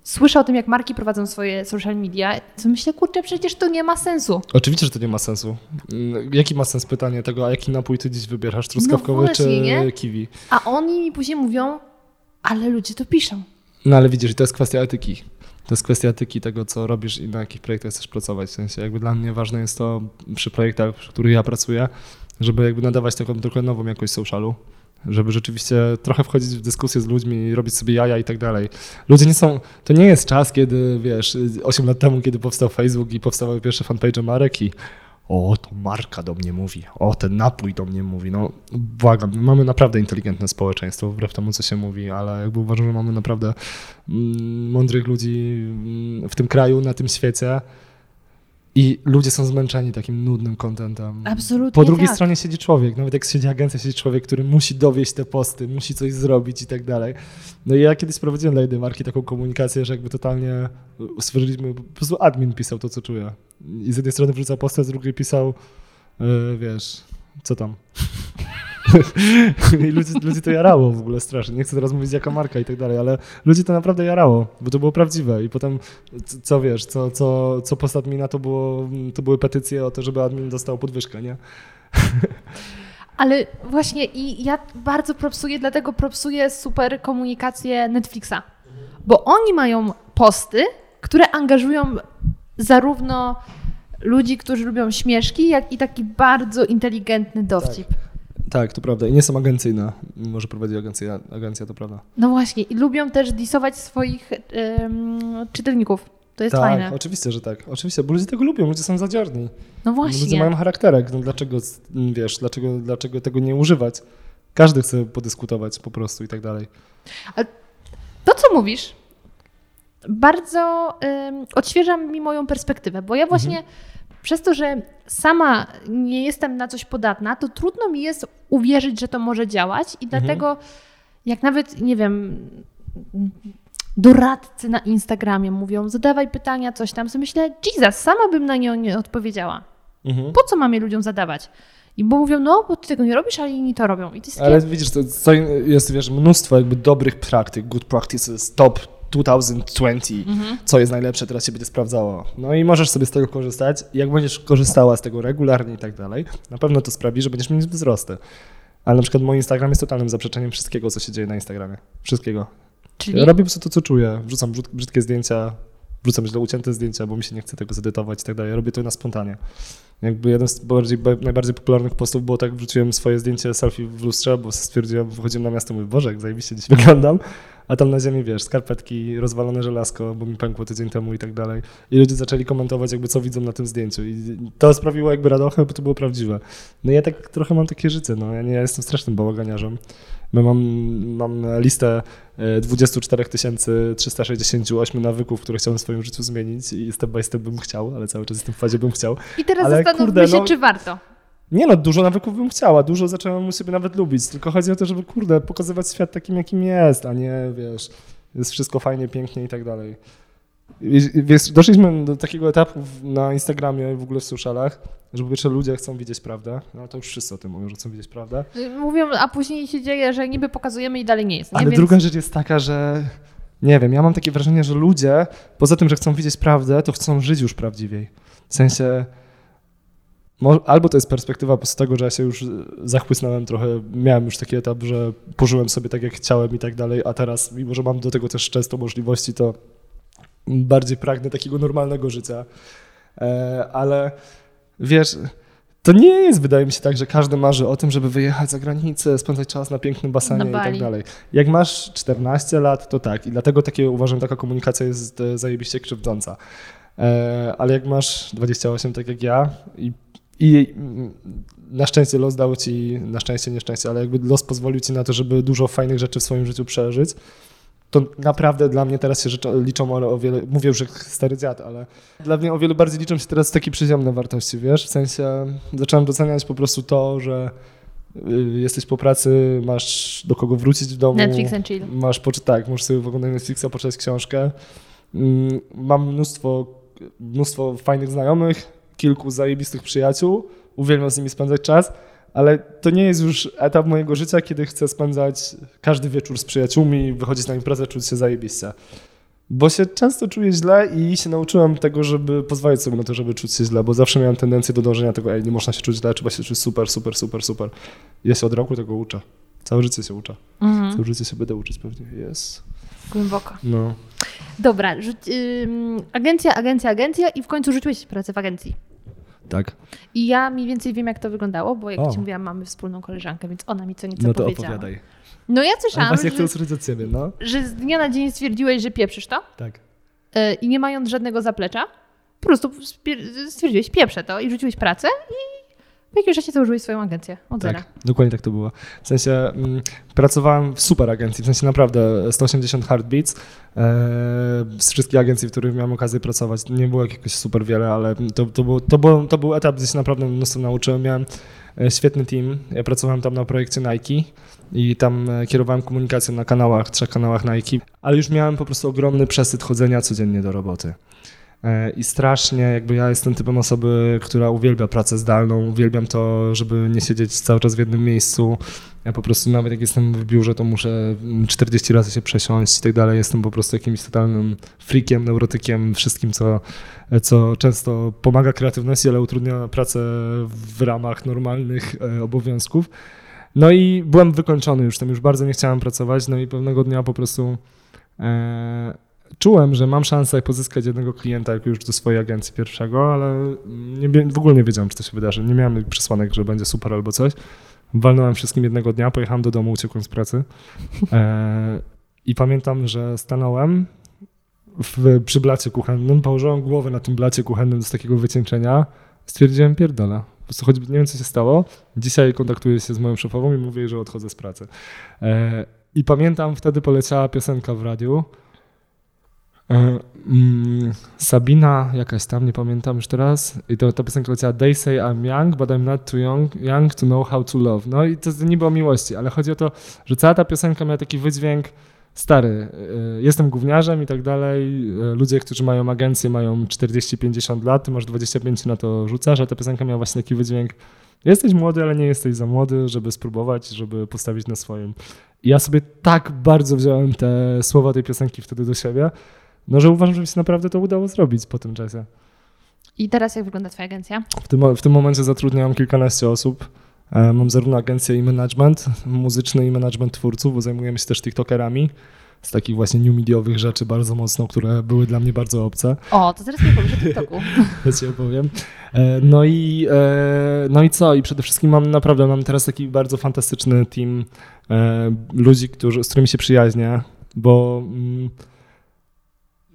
słyszę o tym, jak marki prowadzą swoje social media, to myślę, kurczę, przecież to nie ma sensu. Oczywiście, że to nie ma sensu. Mm, jaki ma sens pytanie tego, a jaki napój ty dziś wybierasz, truskawkowy no właśnie, czy nie? kiwi? A oni mi później mówią, ale ludzie to piszą. No ale widzisz, to jest kwestia etyki. To jest kwestia etyki tego, co robisz i na jakich projektach chcesz pracować. W sensie jakby dla mnie ważne jest to przy projektach, przy których ja pracuję, żeby jakby nadawać taką trochę nową jakość socialu żeby rzeczywiście trochę wchodzić w dyskusję z ludźmi, robić sobie jaja i tak dalej. Ludzie nie są, to nie jest czas, kiedy, wiesz, 8 lat temu, kiedy powstał Facebook i powstały pierwsze fanpage marek i o, to marka do mnie mówi, o, ten napój do mnie mówi. No, błagam, mamy naprawdę inteligentne społeczeństwo, wbrew temu, co się mówi, ale jakby uważam, że mamy naprawdę mm, mądrych ludzi mm, w tym kraju, na tym świecie, i ludzie są zmęczeni takim nudnym kontentem. Absolutnie. Po drugiej tak. stronie siedzi człowiek, nawet jak siedzi agencja, siedzi człowiek, który musi dowieść te posty, musi coś zrobić i tak dalej. No i ja kiedyś prowadziłem dla jednej marki taką komunikację, że jakby totalnie stworzyliśmy, po prostu admin pisał to, co czuje. I z jednej strony wrzucał postę, z drugiej pisał, yy, wiesz, co tam. I ludzi, ludzi to jarało w ogóle strasznie. Nie chcę teraz mówić jaka marka i tak dalej, ale ludzi to naprawdę jarało, bo to było prawdziwe. I potem, co wiesz, co, co, co post admina to, było, to były petycje o to, żeby admin dostał podwyżkę, nie? Ale właśnie i ja bardzo propsuję, dlatego propsuję super komunikację Netflixa. Bo oni mają posty, które angażują zarówno ludzi, którzy lubią śmieszki, jak i taki bardzo inteligentny dowcip. Tak. Tak, to prawda. I nie są agencyjne. Może prowadzi agencja, agencja, to prawda. No właśnie. I lubią też disować swoich um, czytelników. To jest tak, fajne. oczywiście, że tak. Oczywiście, bo ludzie tego lubią, ludzie są zadziorni. No właśnie. Ludzie mają charakterek. No dlaczego, wiesz, dlaczego, dlaczego tego nie używać? Każdy chce podyskutować po prostu i tak dalej. Ale to, co mówisz, bardzo um, odświeża mi moją perspektywę, bo ja właśnie mhm przez to, że sama nie jestem na coś podatna, to trudno mi jest uwierzyć, że to może działać i mhm. dlatego jak nawet, nie wiem, doradcy na Instagramie mówią, zadawaj pytania, coś tam, sobie myślę, Jesus, sama bym na nie nie odpowiedziała. Mhm. Po co mam je ludziom zadawać? I bo mówią, no, bo ty tego nie robisz, ale inni to robią. To ale widzisz, to jest wiesz, mnóstwo jakby dobrych praktyk, good practices, top 2020, mhm. co jest najlepsze, teraz się będzie sprawdzało. No i możesz sobie z tego korzystać. Jak będziesz korzystała z tego regularnie i tak dalej, na pewno to sprawi, że będziesz mieć wzrosty. Ale na przykład mój Instagram jest totalnym zaprzeczeniem wszystkiego, co się dzieje na Instagramie. Wszystkiego. Czyli? Ja robię po prostu to, co czuję. Wrzucam brzydkie zdjęcia, wrzucam źle ucięte zdjęcia, bo mi się nie chce tego zedytować i tak dalej. Robię to na spontanie. Jakby jeden z bardziej, najbardziej popularnych postów było tak, wrzuciłem swoje zdjęcie selfie w lustrze, bo stwierdziłem, wychodziłem na miasto, mówię, Boże, jak zajebiście dziś wyglądam, a tam na ziemi, wiesz, skarpetki, rozwalone żelazko, bo mi pękło tydzień temu i tak dalej. I ludzie zaczęli komentować jakby co widzą na tym zdjęciu i to sprawiło jakby radochę, bo to było prawdziwe. No ja tak trochę mam takie życie, no ja nie ja jestem strasznym bałaganiarzem. My mam, mam listę 24 368 nawyków, które chciałem w swoim życiu zmienić i step by step bym chciał, ale cały czas jestem w fazie bym chciał. I teraz ale, zastanówmy kurde, się, no, czy warto. Nie no, dużo nawyków bym chciała, dużo zacząłem u siebie nawet lubić, tylko chodzi o to, żeby kurde, pokazywać świat takim, jakim jest, a nie, wiesz, jest wszystko fajnie, pięknie i tak dalej. Wiesz, doszliśmy do takiego etapu na Instagramie, w ogóle w socialach, że po pierwsze ludzie chcą widzieć prawdę, no to już wszyscy o tym mówią, że chcą widzieć prawdę. Mówią, a później się dzieje, że niby pokazujemy i dalej nie jest. Nie? Ale Więc... druga rzecz jest taka, że nie wiem, ja mam takie wrażenie, że ludzie, poza tym, że chcą widzieć prawdę, to chcą żyć już prawdziwiej. W sensie, albo to jest perspektywa z tego, że ja się już zachłysnąłem trochę, miałem już taki etap, że pożyłem sobie tak, jak chciałem i tak dalej, a teraz, mimo że mam do tego też często możliwości, to bardziej pragnę takiego normalnego życia. E, ale wiesz, to nie jest, wydaje mi się tak, że każdy marzy o tym, żeby wyjechać za granicę, spędzać czas na pięknym basenie i tak dalej. Jak masz 14 lat, to tak. I dlatego takie uważam, taka komunikacja jest e, zajebiście krzywdząca. E, ale jak masz 28, tak jak ja, i, i na szczęście los dał ci, na szczęście, nieszczęście, ale jakby los pozwolił ci na to, żeby dużo fajnych rzeczy w swoim życiu przeżyć, to naprawdę dla mnie teraz się rzeczą, liczą o, o wiele, mówię już jak stary dziad, ale dla mnie o wiele bardziej liczą się teraz takie przyziemne wartości, wiesz, w sensie zacząłem doceniać po prostu to, że y, jesteś po pracy, masz do kogo wrócić w domu. Netflix and chill. Masz, tak, możesz sobie oglądać Netflixa, poczytać książkę. Mm, mam mnóstwo, mnóstwo fajnych znajomych, kilku zajebistych przyjaciół, uwielbiam z nimi spędzać czas, ale to nie jest już etap mojego życia, kiedy chcę spędzać każdy wieczór z przyjaciółmi, wychodzić na imprezę, czuć się zajebiście. Bo się często czuję źle i się nauczyłem tego, żeby pozwolić sobie na to, żeby czuć się źle, bo zawsze miałem tendencję do dążenia tego, ej, nie można się czuć źle, trzeba się czuć super, super, super, super. Ja się od roku tego uczę. Całe życie się uczę. Mhm. Całe życie się będę uczyć pewnie. Jest. Głęboko. No. Dobra, rzuć, agencja, agencja, agencja i w końcu rzuciłeś pracę w agencji. Tak. I ja mniej więcej wiem, jak to wyglądało, bo jak o. ci mówiłam, mamy wspólną koleżankę, więc ona mi co nieco no to powiedziała. opowiadaj. No ja słyszałam, właśnie chcę usłyszeć od ciebie, no. że z dnia na dzień stwierdziłeś, że pieprzysz to. Tak. Yy, I nie mając żadnego zaplecza, po prostu stwierdziłeś, pieprzę to i rzuciłeś pracę i jakimś czasie założyłeś swoją agencję od tak, dokładnie tak to było. W sensie mm, pracowałem w super agencji, w sensie naprawdę 180 Heartbeats. E, z wszystkich agencji, w których miałem okazję pracować, nie było jakiegoś super wiele, ale to, to, było, to, było, to był etap, gdzie się naprawdę mnóstwo nauczyłem. Miałem e, świetny team. Ja pracowałem tam na projekcie Nike i tam e, kierowałem komunikację na kanałach, trzech kanałach Nike, ale już miałem po prostu ogromny przesyt chodzenia codziennie do roboty. E, I strasznie, jakby ja jestem typem osoby, która uwielbia pracę zdalną, uwielbiam to, żeby nie siedzieć cały czas w jednym miejscu. Ja po prostu nawet jak jestem w biurze, to muszę 40 razy się przesiąść i tak dalej. Jestem po prostu jakimś totalnym freakiem, neurotykiem, wszystkim, co, co często pomaga kreatywności, ale utrudnia pracę w ramach normalnych e, obowiązków. No i byłem wykończony już tym, już bardzo nie chciałem pracować, no i pewnego dnia po prostu e, czułem, że mam szansę pozyskać jednego klienta jak już do swojej agencji pierwszego, ale nie, w ogóle nie wiedziałem, czy to się wydarzy. Nie miałem przesłanek, że będzie super albo coś. Walnąłem wszystkim jednego dnia, pojechałem do domu, uciekłem z pracy. E, I pamiętam, że stanąłem w, przy blacie kuchennym, położyłem głowę na tym blacie kuchennym z takiego wycieńczenia. Stwierdziłem, pierdolę. Po prostu choć nie wiem, co się stało. Dzisiaj kontaktuję się z moją szefową i mówię, że odchodzę z pracy. E, I pamiętam, wtedy poleciała piosenka w radiu. E, mm, Sabina, jakaś tam, nie pamiętam już teraz, i to, ta piosenka leciała They say I'm young, but I'm not too young, young to know how to love. No i to niby o miłości, ale chodzi o to, że cała ta piosenka miała taki wydźwięk stary, e, jestem gówniarzem i tak dalej, e, ludzie, którzy mają agencję mają 40-50 lat, ty masz 25 na to rzucasz, a ta piosenka miała właśnie taki wydźwięk jesteś młody, ale nie jesteś za młody, żeby spróbować, żeby postawić na swoim. I ja sobie tak bardzo wziąłem te słowa tej piosenki wtedy do siebie, no, że uważam, że mi się naprawdę to udało zrobić po tym czasie. I teraz jak wygląda Twoja agencja? W tym, w tym momencie zatrudniam kilkanaście osób. E, mam zarówno agencję i management muzyczny i management twórców, bo zajmujemy się też TikTokerami z takich właśnie new mediowych rzeczy bardzo mocno, które były dla mnie bardzo obce. O, to teraz mi powiesz o TikToku. ja ci opowiem. E, no i, e, no i co? I przede wszystkim mam naprawdę, mam teraz taki bardzo fantastyczny team ludzi, którzy, z którymi się przyjaźnię, bo... Mm,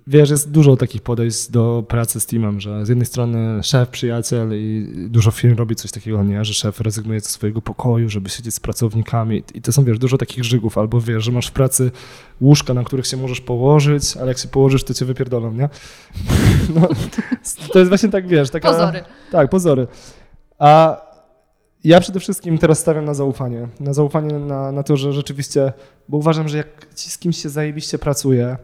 wiesz, jest dużo takich podejść do pracy z teamem, że z jednej strony szef, przyjaciel i dużo firm robi coś takiego, nie, że szef rezygnuje ze swojego pokoju, żeby siedzieć z pracownikami i to są, wiesz, dużo takich żygów, albo wiesz, że masz w pracy łóżka, na których się możesz położyć, ale jak się położysz, to cię wypierdolą, nie? No, to jest właśnie tak, wiesz, taka... Pozory. Tak, pozory. A ja przede wszystkim teraz stawiam na zaufanie. Na zaufanie na, na to, że rzeczywiście, bo uważam, że jak ci z kimś się zajebiście pracuje,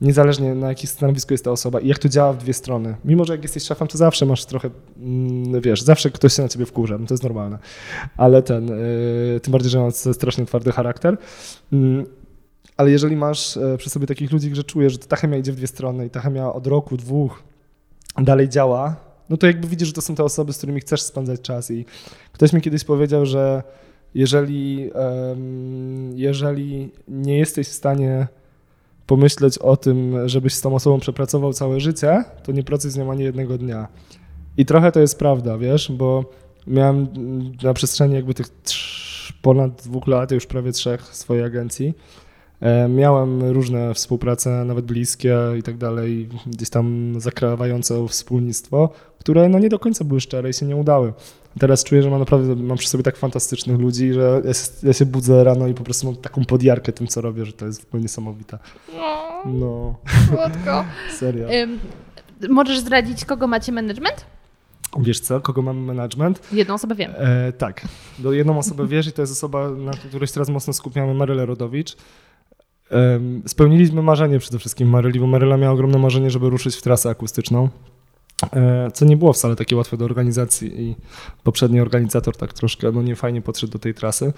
niezależnie na jakim stanowisku jest ta osoba i jak to działa w dwie strony. Mimo, że jak jesteś szefem, to zawsze masz trochę, mm, wiesz, zawsze ktoś się na ciebie wkurza, no to jest normalne. Ale ten, yy, tym bardziej, że mam strasznie twardy charakter. Yy, ale jeżeli masz e, przy sobie takich ludzi, że czujesz, że ta chemia idzie w dwie strony i ta chemia od roku, dwóch dalej działa, no to jakby widzisz, że to są te osoby, z którymi chcesz spędzać czas. I ktoś mi kiedyś powiedział, że jeżeli, jeżeli nie jesteś w stanie pomyśleć o tym, żebyś z tą osobą przepracował całe życie, to nie pracuj z nią ani jednego dnia. I trochę to jest prawda, wiesz, bo miałem na przestrzeni jakby tych ponad dwóch lat, już prawie trzech swojej agencji, e, Miałem różne współprace, nawet bliskie i tak dalej, gdzieś tam zakrawające wspólnictwo, które no nie do końca były szczere i się nie udały. Teraz czuję, że mam naprawdę, mam przy sobie tak fantastycznych ludzi, że ja się, ja się budzę rano i po prostu mam taką podjarkę tym, co robię, że to jest w ogóle niesamowite. No, No, słodko. serio. Ym, możesz zdradzić, kogo macie management? Wiesz co, kogo mamy management? Jedną osobę wiem. E, tak, do jedną osobę wiesz i to jest osoba, na której się teraz mocno skupiamy, Marylę Rodowicz. Spełniliśmy marzenie przede wszystkim Maryli, bo Maryla miała ogromne marzenie, żeby ruszyć w trasę akustyczną. E, co nie było wcale takie łatwe do organizacji i poprzedni organizator tak troszkę no niefajnie podszedł do tej trasy,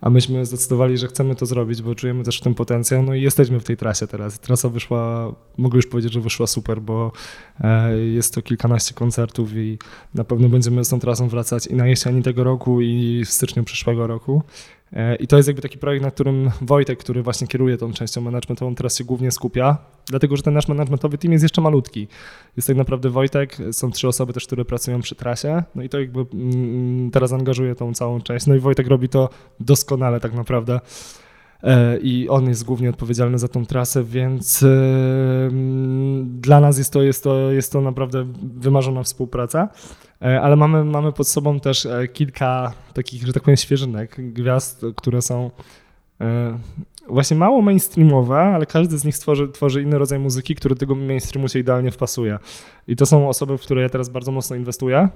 a myśmy zdecydowali, że chcemy to zrobić, bo czujemy też w tym potencjał, no i jesteśmy w tej trasie teraz. Trasa wyszła, mogę już powiedzieć, że wyszła super, bo e, jest to kilkanaście koncertów i na pewno będziemy z tą trasą wracać i na jesieni tego roku i w styczniu przyszłego roku. E, I to jest jakby taki projekt, na którym Wojtek, który właśnie kieruje tą częścią managementową, teraz się głównie skupia, dlatego że ten nasz managementowy team jest jeszcze malutki. Jest tak naprawdę Wojtek, są trzy osoby też, które pracują przy trasie, no i to jakby mm, teraz angażuje tą całą część. No i Wojtek robi to doskonale tak naprawdę. E, I on jest głównie odpowiedzialny za tą trasę, więc e, mm, dla nas jest to, jest to, jest to naprawdę wymarzona współpraca. E, ale mamy, mamy pod sobą też kilka takich, że tak powiem, świeżynek, gwiazd, które są właśnie mało mainstreamowe, ale każdy z nich tworzy, tworzy inny rodzaj muzyki, który do tego mainstreamu się idealnie wpasuje. I to są osoby, w które ja teraz bardzo mocno inwestuję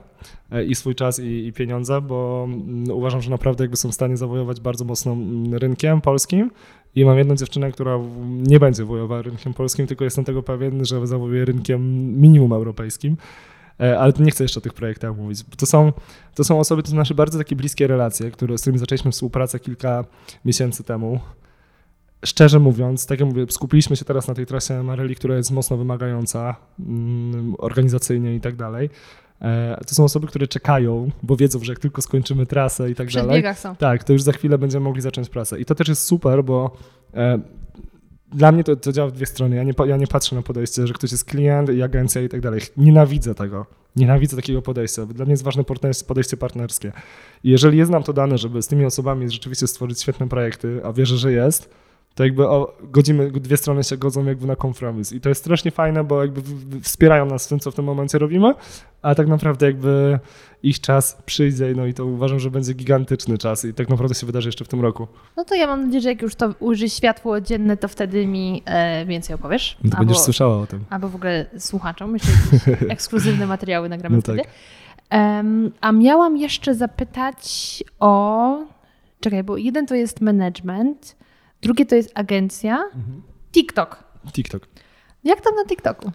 i swój czas, i, i pieniądze, bo mm, uważam, że naprawdę jakby są w stanie zawojować bardzo mocno mm, rynkiem polskim. I mam jedną dziewczynę, która nie będzie wojowała rynkiem polskim, tylko jestem tego pewien, że zawojuje rynkiem minimum europejskim. E, ale nie chcę jeszcze o tych projektach mówić. To są, to są osoby, to są nasze bardzo takie bliskie relacje, które, z którymi zaczęliśmy współpracę kilka miesięcy temu. Szczerze mówiąc, tak jak mówię, skupiliśmy się teraz na tej trasie Maryli, która jest mocno wymagająca mm, organizacyjnie i tak dalej. E, to są osoby, które czekają, bo wiedzą, że jak tylko skończymy trasę i tak W dalej. są. Tak, to już za chwilę będziemy mogli zacząć pracę. I to też jest super, bo e, dla mnie to, to działa w dwie strony. Ja nie, ja nie patrzę na podejście, że ktoś jest klient i agencja i tak dalej. Nienawidzę tego. Nienawidzę takiego podejścia. Dla mnie jest ważne podejście partnerskie. I jeżeli jest nam to dane, żeby z tymi osobami rzeczywiście stworzyć świetne projekty, a wierzę, że jest, to jakby o, godzimy, dwie strony się godzą jakby na kompromis. I to jest strasznie fajne, bo jakby wspierają nas w tym, co w tym momencie robimy, a tak naprawdę jakby ich czas przyjdzie, no i to uważam, że będzie gigantyczny czas i tak naprawdę się wydarzy jeszcze w tym roku. No to ja mam nadzieję, że jak już to ujrzy światło dzienne, to wtedy mi e, więcej opowiesz. No to będziesz słyszała o tym. Albo w ogóle słuchaczom. Myślę, że ekskluzywne materiały nagramy No wtedy. tak. Em, a miałam jeszcze zapytać o... Czekaj, bo jeden to jest management, drugie to jest agencja, TikTok. TikTok. Jak tam na TikToku?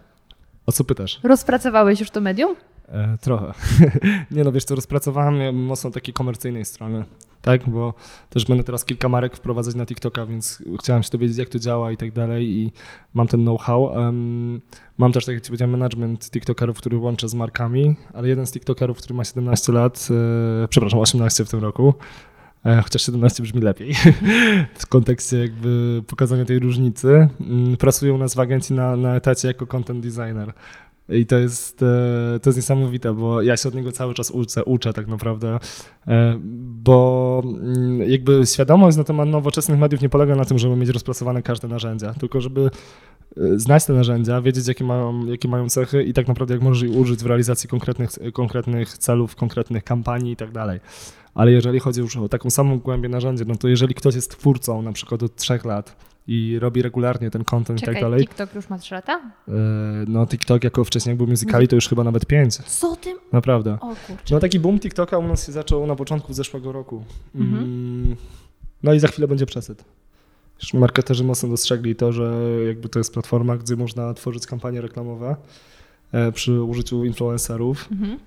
O co pytasz? Rozpracowałeś już to medium? E, trochę. nie no, wiesz, to rozpracowałem mocno takiej komercyjnej strony, tak, bo też będę teraz kilka marek wprowadzać na TikToka, więc chciałem się dowiedzieć, jak to działa i tak dalej i mam ten know-how. Um, mam też, tak jak ci powiedziałem, management TikTokerów, który łączę z markami, ale jeden z TikTokerów, który ma 17 lat, e, przepraszam, 18 w tym roku, chociaż 17 brzmi lepiej, w kontekście jakby pokazania tej różnicy, mm, pracuje u nas w agencji na, na etacie jako content designer. I to jest, e, to jest niesamowite, bo ja się od niego cały czas uczę, uczę tak naprawdę, e, bo mm, jakby świadomość na temat nowoczesnych mediów nie polega na tym, żeby mieć rozpracowane każde narzędzia, tylko żeby e, znać te narzędzia, wiedzieć jakie mają, jakie mają cechy i tak naprawdę jak możesz je użyć w realizacji konkretnych, konkretnych celów, konkretnych kampanii i tak dalej. Ale jeżeli chodzi już o taką samą głębię narzędzia, no to jeżeli ktoś jest twórcą na przykład od trzech lat i robi regularnie ten content Czekaj, i tak dalej, TikTok już ma 3 lata? E, No TikTok jako wcześniej jak był musicali to już chyba nawet pięć, Co tym? naprawdę. O kurczę. No taki boom TikToka u nas się zaczął na początku zeszłego roku. Mhm. Mm, No i za chwilę będzie przesyt. Już marketerzy mocno dostrzegli to, że jakby to jest platforma, gdzie można tworzyć kampanie reklamowe e, przy użyciu influencerów. Mhm.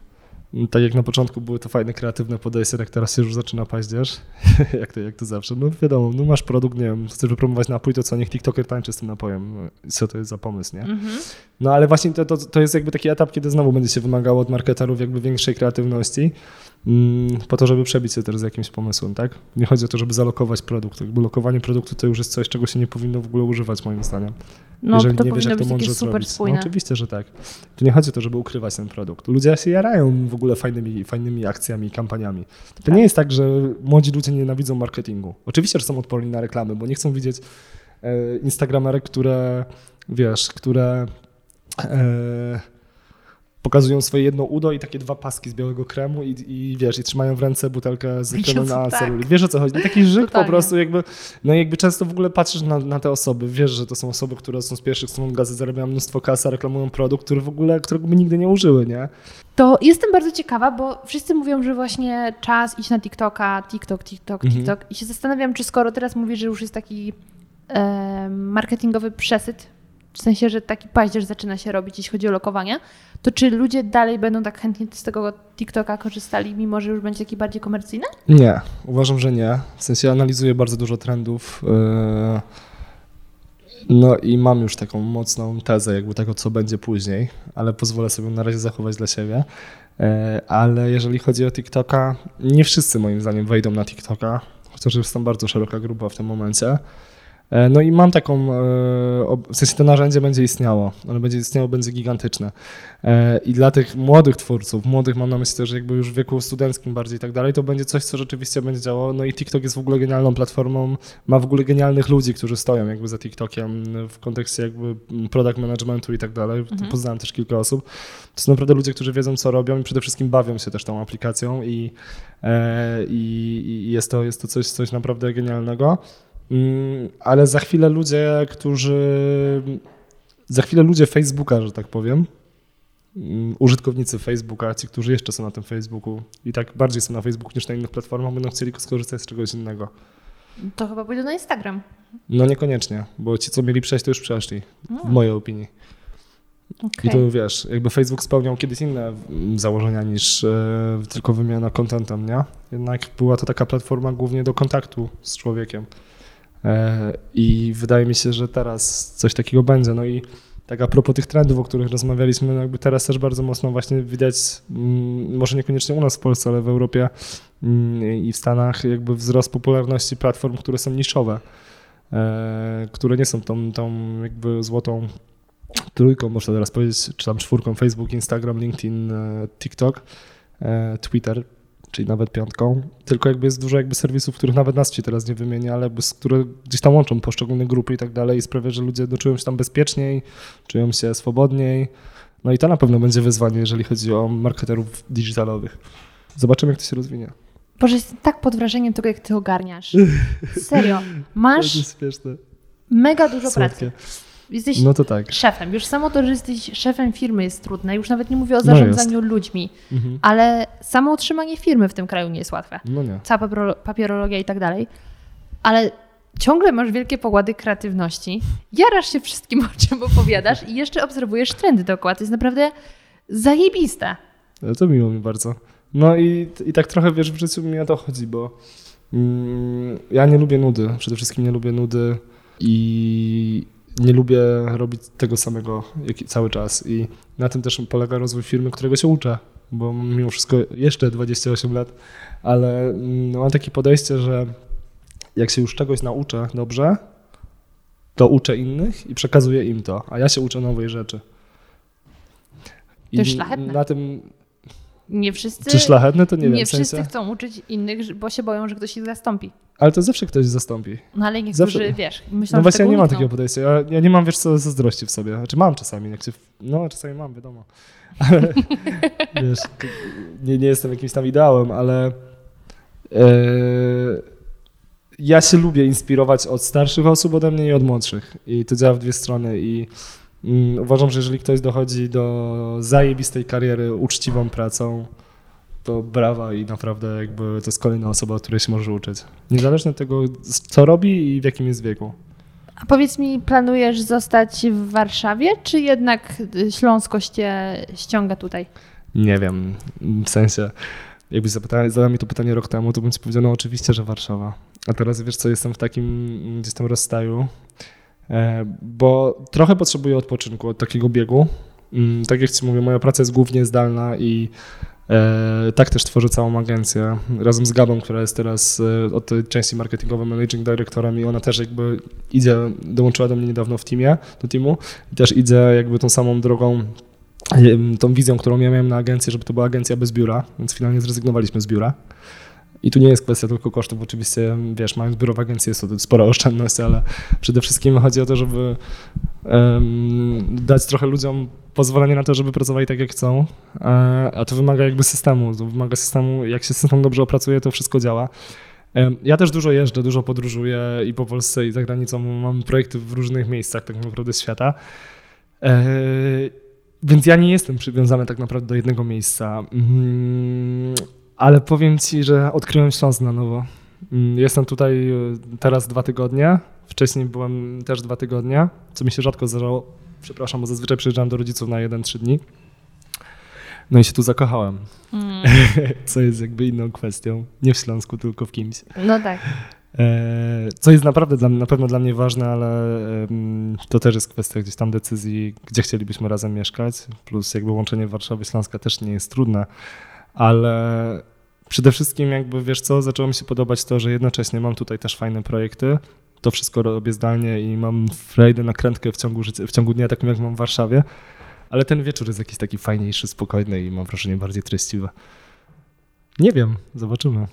Tak jak na początku były to fajne, kreatywne podejście, tak teraz się już zaczyna paździerz, jak, to, jak to zawsze. No wiadomo, no masz produkt, nie wiem, chcesz wypromować napój, to co, niech TikToker tańczy z tym napojem. Co to jest za pomysł, nie? Mhm. No ale właśnie to, to, to jest jakby taki etap, kiedy znowu będzie się wymagało od marketerów jakby większej kreatywności, po to, żeby przebić się teraz z jakimś pomysłem, tak? Nie chodzi o to, żeby zalokować produkt. Jakby lokowanie produktu to już jest coś, czego się nie powinno w ogóle używać, moim zdaniem. No, jeżeli to nie wiesz, jak to mądrze zrobić. No, spójne. No, oczywiście, że tak. Tu nie chodzi o to, żeby ukrywać ten produkt. Ludzie się jarają w ogóle fajnymi, fajnymi akcjami i kampaniami. To tak. nie jest tak, że młodzi ludzie nienawidzą marketingu. Oczywiście, że są odporni na reklamy, bo nie chcą widzieć e, instagramerek, które, wiesz, które e, pokazują swoje jedno udo i takie dwa paski z białego kremu i, i wiesz, i trzymają w ręce butelkę z kremu na tak. celulit. Wiesz o co chodzi? No taki żyk Totalnie. po prostu jakby, no jakby często w ogóle patrzysz na, na, te osoby, wiesz, że to są osoby, które są z pierwszych stron gazet, zarabiają mnóstwo kasy, reklamują produkt, który w ogóle, którego by nigdy nie użyły, nie? To jestem bardzo ciekawa, bo wszyscy mówią, że właśnie czas iść na TikToka, TikTok, TikTok, mhm. TikTok i się zastanawiam, czy skoro teraz mówisz, że już jest taki e, marketingowy przesyt w sensie, że taki paździerz zaczyna się robić, jeśli chodzi o lokowanie, to czy ludzie dalej będą tak chętnie z tego TikToka korzystali, mimo że już będzie taki bardziej komercyjny? Nie, uważam, że nie. W sensie analizuję bardzo dużo trendów. Yy, no i mam już taką mocną tezę jakby tego, co będzie później, ale pozwolę sobie na razie zachować dla siebie. Yy, ale jeżeli chodzi o TikToka, nie wszyscy moim zdaniem wejdą na TikToka, chociaż jest tam bardzo szeroka grupa w tym momencie. E, no i mam taką, e, w sensie to narzędzie będzie istniało, ono będzie istniało, będzie gigantyczne. E, I dla tych młodych twórców, młodych mam na myśli też jakby już w wieku studenckim bardziej i tak dalej, to będzie coś, co rzeczywiście będzie działało. No i TikTok jest w ogóle genialną platformą, ma w ogóle genialnych ludzi, którzy stoją jakby za TikTokiem w kontekście jakby product managementu i tak dalej. Mhm. Poznałem też kilka osób. To są naprawdę ludzie, którzy wiedzą, co robią i przede wszystkim bawią się też tą aplikacją i, i, i jest, to, jest to coś, coś naprawdę genialnego. Mm, ale za chwilę ludzie, którzy. Za chwilę ludzie Facebooka, że tak powiem, mm, użytkownicy Facebooka, ci, którzy jeszcze są na tym Facebooku i tak bardziej są na Facebooku niż na innych platformach, będą chcieli skorzystać z czegoś innego. To chyba pójdą na Instagram. No niekoniecznie, bo ci, co mieli przejść, to już przeszli, no. w mojej opinii. Okay. I to wiesz, jakby Facebook spełniał kiedyś inne założenia niż e, tylko wymiana kontentem, nie? Jednak była to taka platforma głównie do kontaktu z człowiekiem. E, I wydaje mi się, że teraz coś takiego będzie. No i tak a propos tych trendów, o których rozmawialiśmy, no jakby teraz też bardzo mocno właśnie widać, mm, może niekoniecznie u nas w Polsce, ale w Europie mm, i w Stanach jakby wzrost popularności platform, które są niszowe, e, które nie są tą, tą jakby złotą trójką, można teraz powiedzieć, czy tam czwórką, Facebook, Instagram, LinkedIn, e, TikTok, Twitter, czyli nawet piątką, tylko jakby jest dużo jakby serwisów, których nawet nas ci teraz nie wymienię, ale z które gdzieś tam łączą poszczególne grupy i tak dalej i sprawia, że ludzie czują się tam bezpieczniej, czują się swobodniej. No i to na pewno będzie wyzwanie, jeżeli chodzi o marketerów digitalowych. Zobaczymy, jak to się rozwinie. Boże, jestem tak pod wrażeniem tego, jak ty ogarniasz. Serio. Masz mega dużo Słodkie. pracy. Jesteś no to tak. szefem. Już samo to, że jesteś szefem firmy jest trudne. Już nawet nie mówię o no zarządzaniu no ludźmi, mhm. ale samo utrzymanie firmy w tym kraju nie jest łatwe. No nie. Cała papierologia i tak dalej. Ale ciągle masz wielkie pokłady kreatywności. Jarasz się wszystkim, o czym opowiadasz i jeszcze obserwujesz trendy dookoła. To jest naprawdę zajebiste. No to miło mi bardzo. No i, i tak trochę, wiesz, w życiu mi o to chodzi, bo mm, ja nie lubię nudy. Przede wszystkim nie lubię nudy i nie lubię robić tego samego cały czas i na tym też polega rozwój firmy, którego się uczę, bo mimo wszystko jeszcze 28 lat, ale no, mam takie podejście, że jak się już czegoś nauczę dobrze, to uczę innych i przekazuję im to, a ja się uczę nowej rzeczy. I to jest szlachetne. Na tym nie wszyscy. Czy szlachetne, to nie, nie wiem. Nie wszyscy chcą uczyć innych, bo się boją, że ktoś ich zastąpi. Ale to zawsze ktoś zastąpi. No ale niektórzy, zawsze... wiesz, myślą, No właśnie ja nie mam takiego podejścia. Ja, ja, nie mam, wiesz co, zazdrości w sobie. Znaczy mam czasami, jak się... no czasami mam, wiadomo. Ale wiesz, nie, nie jestem jakimś tam ideałem, ale e, ja się lubię inspirować od starszych osób ode mnie i od młodszych. I to działa w dwie strony i uważam, że jeżeli ktoś dochodzi do zajebistej kariery uczciwą pracą, to brawa i naprawdę jakby to jest kolejna osoba, której się może uczyć. Niezależnie od tego, co robi i w jakim jest wieku. A powiedz mi, planujesz zostać w Warszawie, czy jednak Śląskość cię ściąga tutaj? Nie wiem, w sensie, jakbyś zadał mi to pytanie rok temu, to bym ci powiedział, no oczywiście, że Warszawa. A teraz wiesz co, jestem w takim gdzieś tam rozstaju, bo trochę potrzebuję odpoczynku od takiego biegu. Mm, tak jak ci mówię, moja praca jest głównie zdalna i e, tak też tworzę całą agencję razem z Gabą, która jest teraz e, od tej części marketingowej managing directorem i ona też jakby idzie, dołączyła do mnie niedawno w teamie, do teamu i też idzie jakby tą samą drogą tą wizją, którą ja miałem na agencję, żeby to była agencja bez biura, więc finalnie zrezygnowaliśmy z biura. I tu nie jest kwestia tylko kosztów, oczywiście, wiesz, mając biuro w agencji jest to spora oszczędność, ale przede wszystkim chodzi o to, żeby um, dać trochę ludziom pozwolenie na to, żeby pracowali tak, jak chcą, e, a to wymaga jakby systemu, to wymaga systemu, jak się system dobrze opracuje, to wszystko działa. Ja też dużo jeżdżę, dużo podróżuję i po Polsce i za granicą mam projekty w różnych miejscach tak naprawdę świata. E, więc ja nie jestem przywiązany tak naprawdę do jednego miejsca. Ale powiem ci, że odkryłem Śląsk na nowo. Mm, jestem tutaj e, teraz dwa tygodnie. Wcześniej byłem też dwa tygodnie, co mi się rzadko zdarzało. Przepraszam, bo zazwyczaj przyjeżdżam do rodziców na jeden, trzy dni. No i się tu zakochałem. Mm. Co jest jakby inną kwestią. Nie w Śląsku, tylko w kimś. No tak. E, co jest naprawdę dla, na pewno dla mnie ważne, ale to też jest kwestia gdzieś tam decyzji, gdzie chcielibyśmy razem mieszkać. Plus jakby łączenie Warszawy Śląska też nie jest trudne, ale przede wszystkim jakby wiesz co, zaczęło mi się podobać to, że jednocześnie mam tutaj też fajne projekty. To wszystko robię zdalnie i mam frajdę nakrętkę w ciągu, w ciągu dnia, takim jak mam w Warszawie. Ale ten wieczór jest jakiś taki fajniejszy, spokojny i mam wrażenie bardziej treściwy. Nie wiem, zobaczymy.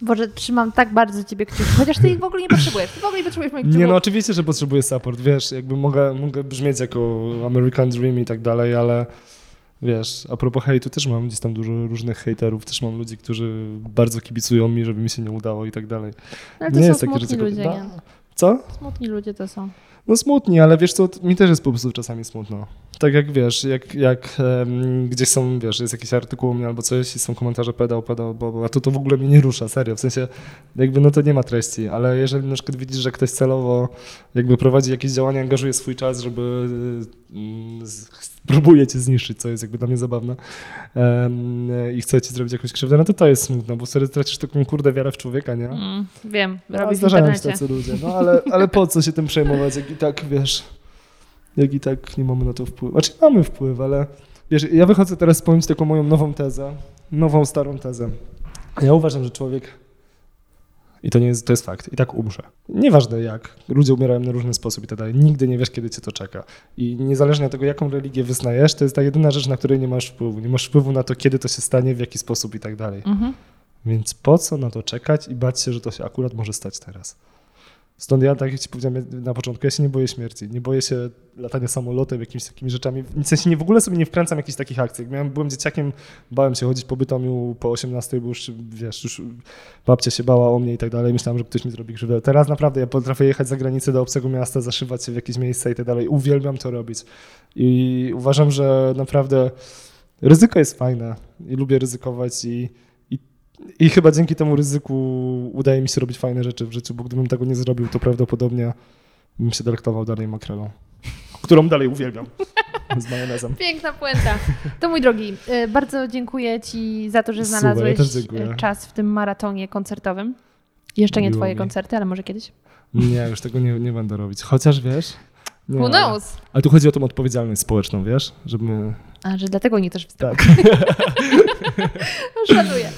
Boże, trzymam tak bardzo ciebie kciuki, chociaż ty ich w ogóle nie potrzebujesz. Ty w ogóle nie potrzebujesz moich kciuków. Nie, no oczywiście, że potrzebuję support, wiesz, jakby mogę, mogę brzmieć jako American Dream i tak dalej, ale wiesz, a propos hejtu też mam gdzieś tam dużo różnych hejterów, też mam ludzi, którzy bardzo kibicują mi, żeby mi się nie udało i tak dalej. Ale to nie są jest takie ryzyko. Ludzie, nie? Co? Smutni ludzie to są. No smutni, ale wiesz co, mi też jest po prostu czasami smutno. Tak jak wiesz, jak, jak um, gdzieś są, wiesz, jest jakiś artykuł u mnie albo coś i są komentarze pedał, pedał, bo, bo, a to to w ogóle mnie nie rusza, serio, w sensie jakby no to nie ma treści, ale jeżeli na przykład widzisz, że ktoś celowo jakby prowadzi jakieś działania, angażuje swój czas, żeby um, próbuje cię zniszczyć, co jest jakby dla mnie zabawne i chce ci zrobić jakąś krzywdę, no to to jest smutne, bo wtedy tracisz taką kurde wiarę w człowieka, nie? Mm, wiem, no, robię Zdarzają się tacy ludzie, no ale, ale po co się tym przejmować, jak i tak, wiesz, jak i tak nie mamy na to wpływu. Znaczy mamy wpływ, ale wiesz, ja wychodzę teraz spełnić taką moją nową tezę, nową, starą tezę. Ja uważam, że człowiek i to nie jest, to jest fakt. I tak umrze. Nieważne jak. Ludzie umierają na różny sposób i tak dalej. Nigdy nie wiesz, kiedy cię to czeka. I niezależnie od tego, jaką religię wyznajesz, to jest ta jedyna rzecz, na której nie masz wpływu. Nie masz wpływu na to, kiedy to się stanie, w jaki sposób i tak dalej. Mhm. Więc po co na to czekać i bać się, że to się akurat może stać teraz? Stąd ja, tak jak ci powiedziałem na początku, ja się nie boję śmierci, nie boję się latania samolotem, jakimiś takimi rzeczami. W sensie nie, w ogóle sobie nie wkręcam jakichś takich akcji. Jak miałem, byłem dzieciakiem, bałem się chodzić po Bytomiu po 18, bo już, wiesz, już babcia się bała o mnie i tak dalej. Myślałem, że ktoś mi zrobi krzywdę. Teraz naprawdę ja potrafię jechać za granicę do obcego miasta, zaszywać się w jakieś miejsce i tak dalej. Uwielbiam to robić. I uważam, że naprawdę ryzyko jest fajne i lubię ryzykować i i chyba dzięki temu ryzyku udaje mi się robić fajne rzeczy w życiu, bo gdybym tego nie zrobił, to prawdopodobnie bym się delektował dalej makrelą, którą dalej uwielbiam. Z majonezem. Piękna puenta. To mój drogi, y, bardzo dziękuję Ci za to, że znalazłeś Super, ja czas w tym maratonie koncertowym. Jeszcze nie Twoje mi. koncerty, ale może kiedyś? Nie, już tego nie, nie będę robić. Chociaż wiesz. Nie, Who knows? Ale, tu chodzi o tą odpowiedzialność społeczną, wiesz? Żeby. A, że dlatego nie też występują. Tak. Szanuję.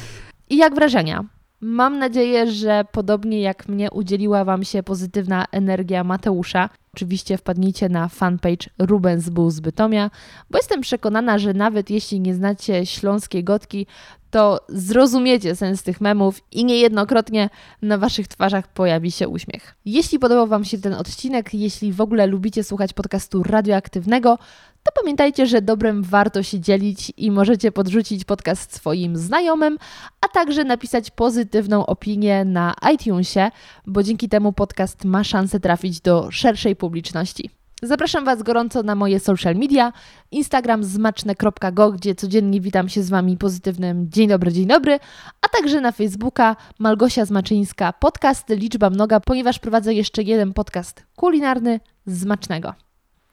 I jak wrażenia? Mam nadzieję, że podobnie jak mnie udzieliła Wam się pozytywna energia Mateusza. Oczywiście wpadnijcie na fanpage Rubens z Bytomia, bo jestem przekonana, że nawet jeśli nie znacie śląskiej gotki, to zrozumiecie sens tych memów i niejednokrotnie na Waszych twarzach pojawi się uśmiech. Jeśli podobał Wam się ten odcinek, jeśli w ogóle lubicie słuchać podcastu radioaktywnego, to pamiętajcie, że dobrem warto się dzielić i możecie podrzucić podcast swoim znajomym, a także napisać pozytywną opinię na iTunesie, bo dzięki temu podcast ma szansę trafić do szerszej publiczności. Zapraszam Was gorąco na moje social media, Instagram zmaczne.go, gdzie codziennie witam się z Wami pozytywnym dzień dobry, dzień dobry, a także na Facebooka Malgosia Zmaczyńska, podcast Liczba Mnoga, ponieważ prowadzę jeszcze jeden podcast kulinarny Zmacznego.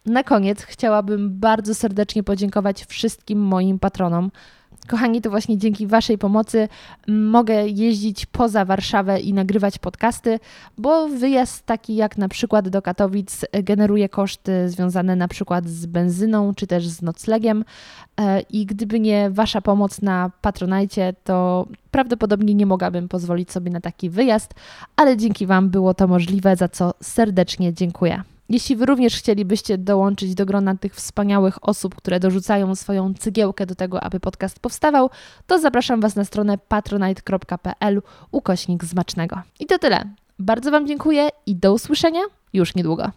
Na koniec chciałabym bardzo serdecznie podziękować wszystkim moim patronom. Kochani, to właśnie dzięki Waszej pomocy mogę jeździć poza Warszawę i nagrywać podcasty, bo wyjazd taki jak na przykład do Katowic generuje koszty związane na przykład z benzyną czy też z noclegiem e, i gdyby nie Wasza pomoc na Patronajcie, to prawdopodobnie nie mogłabym pozwolić sobie na taki wyjazd, ale dzięki Wam było to możliwe, za co serdecznie dziękuję. Jeśli Wy również chcielibyście dołączyć do grona tych wspaniałych osób, które dorzucają swoją cygiełkę do tego, aby podcast powstawał, to zapraszam Was na stronę patronite.pl ukośnik zmacznego. I to tyle. Bardzo Wam dziękuję i do usłyszenia już niedługo.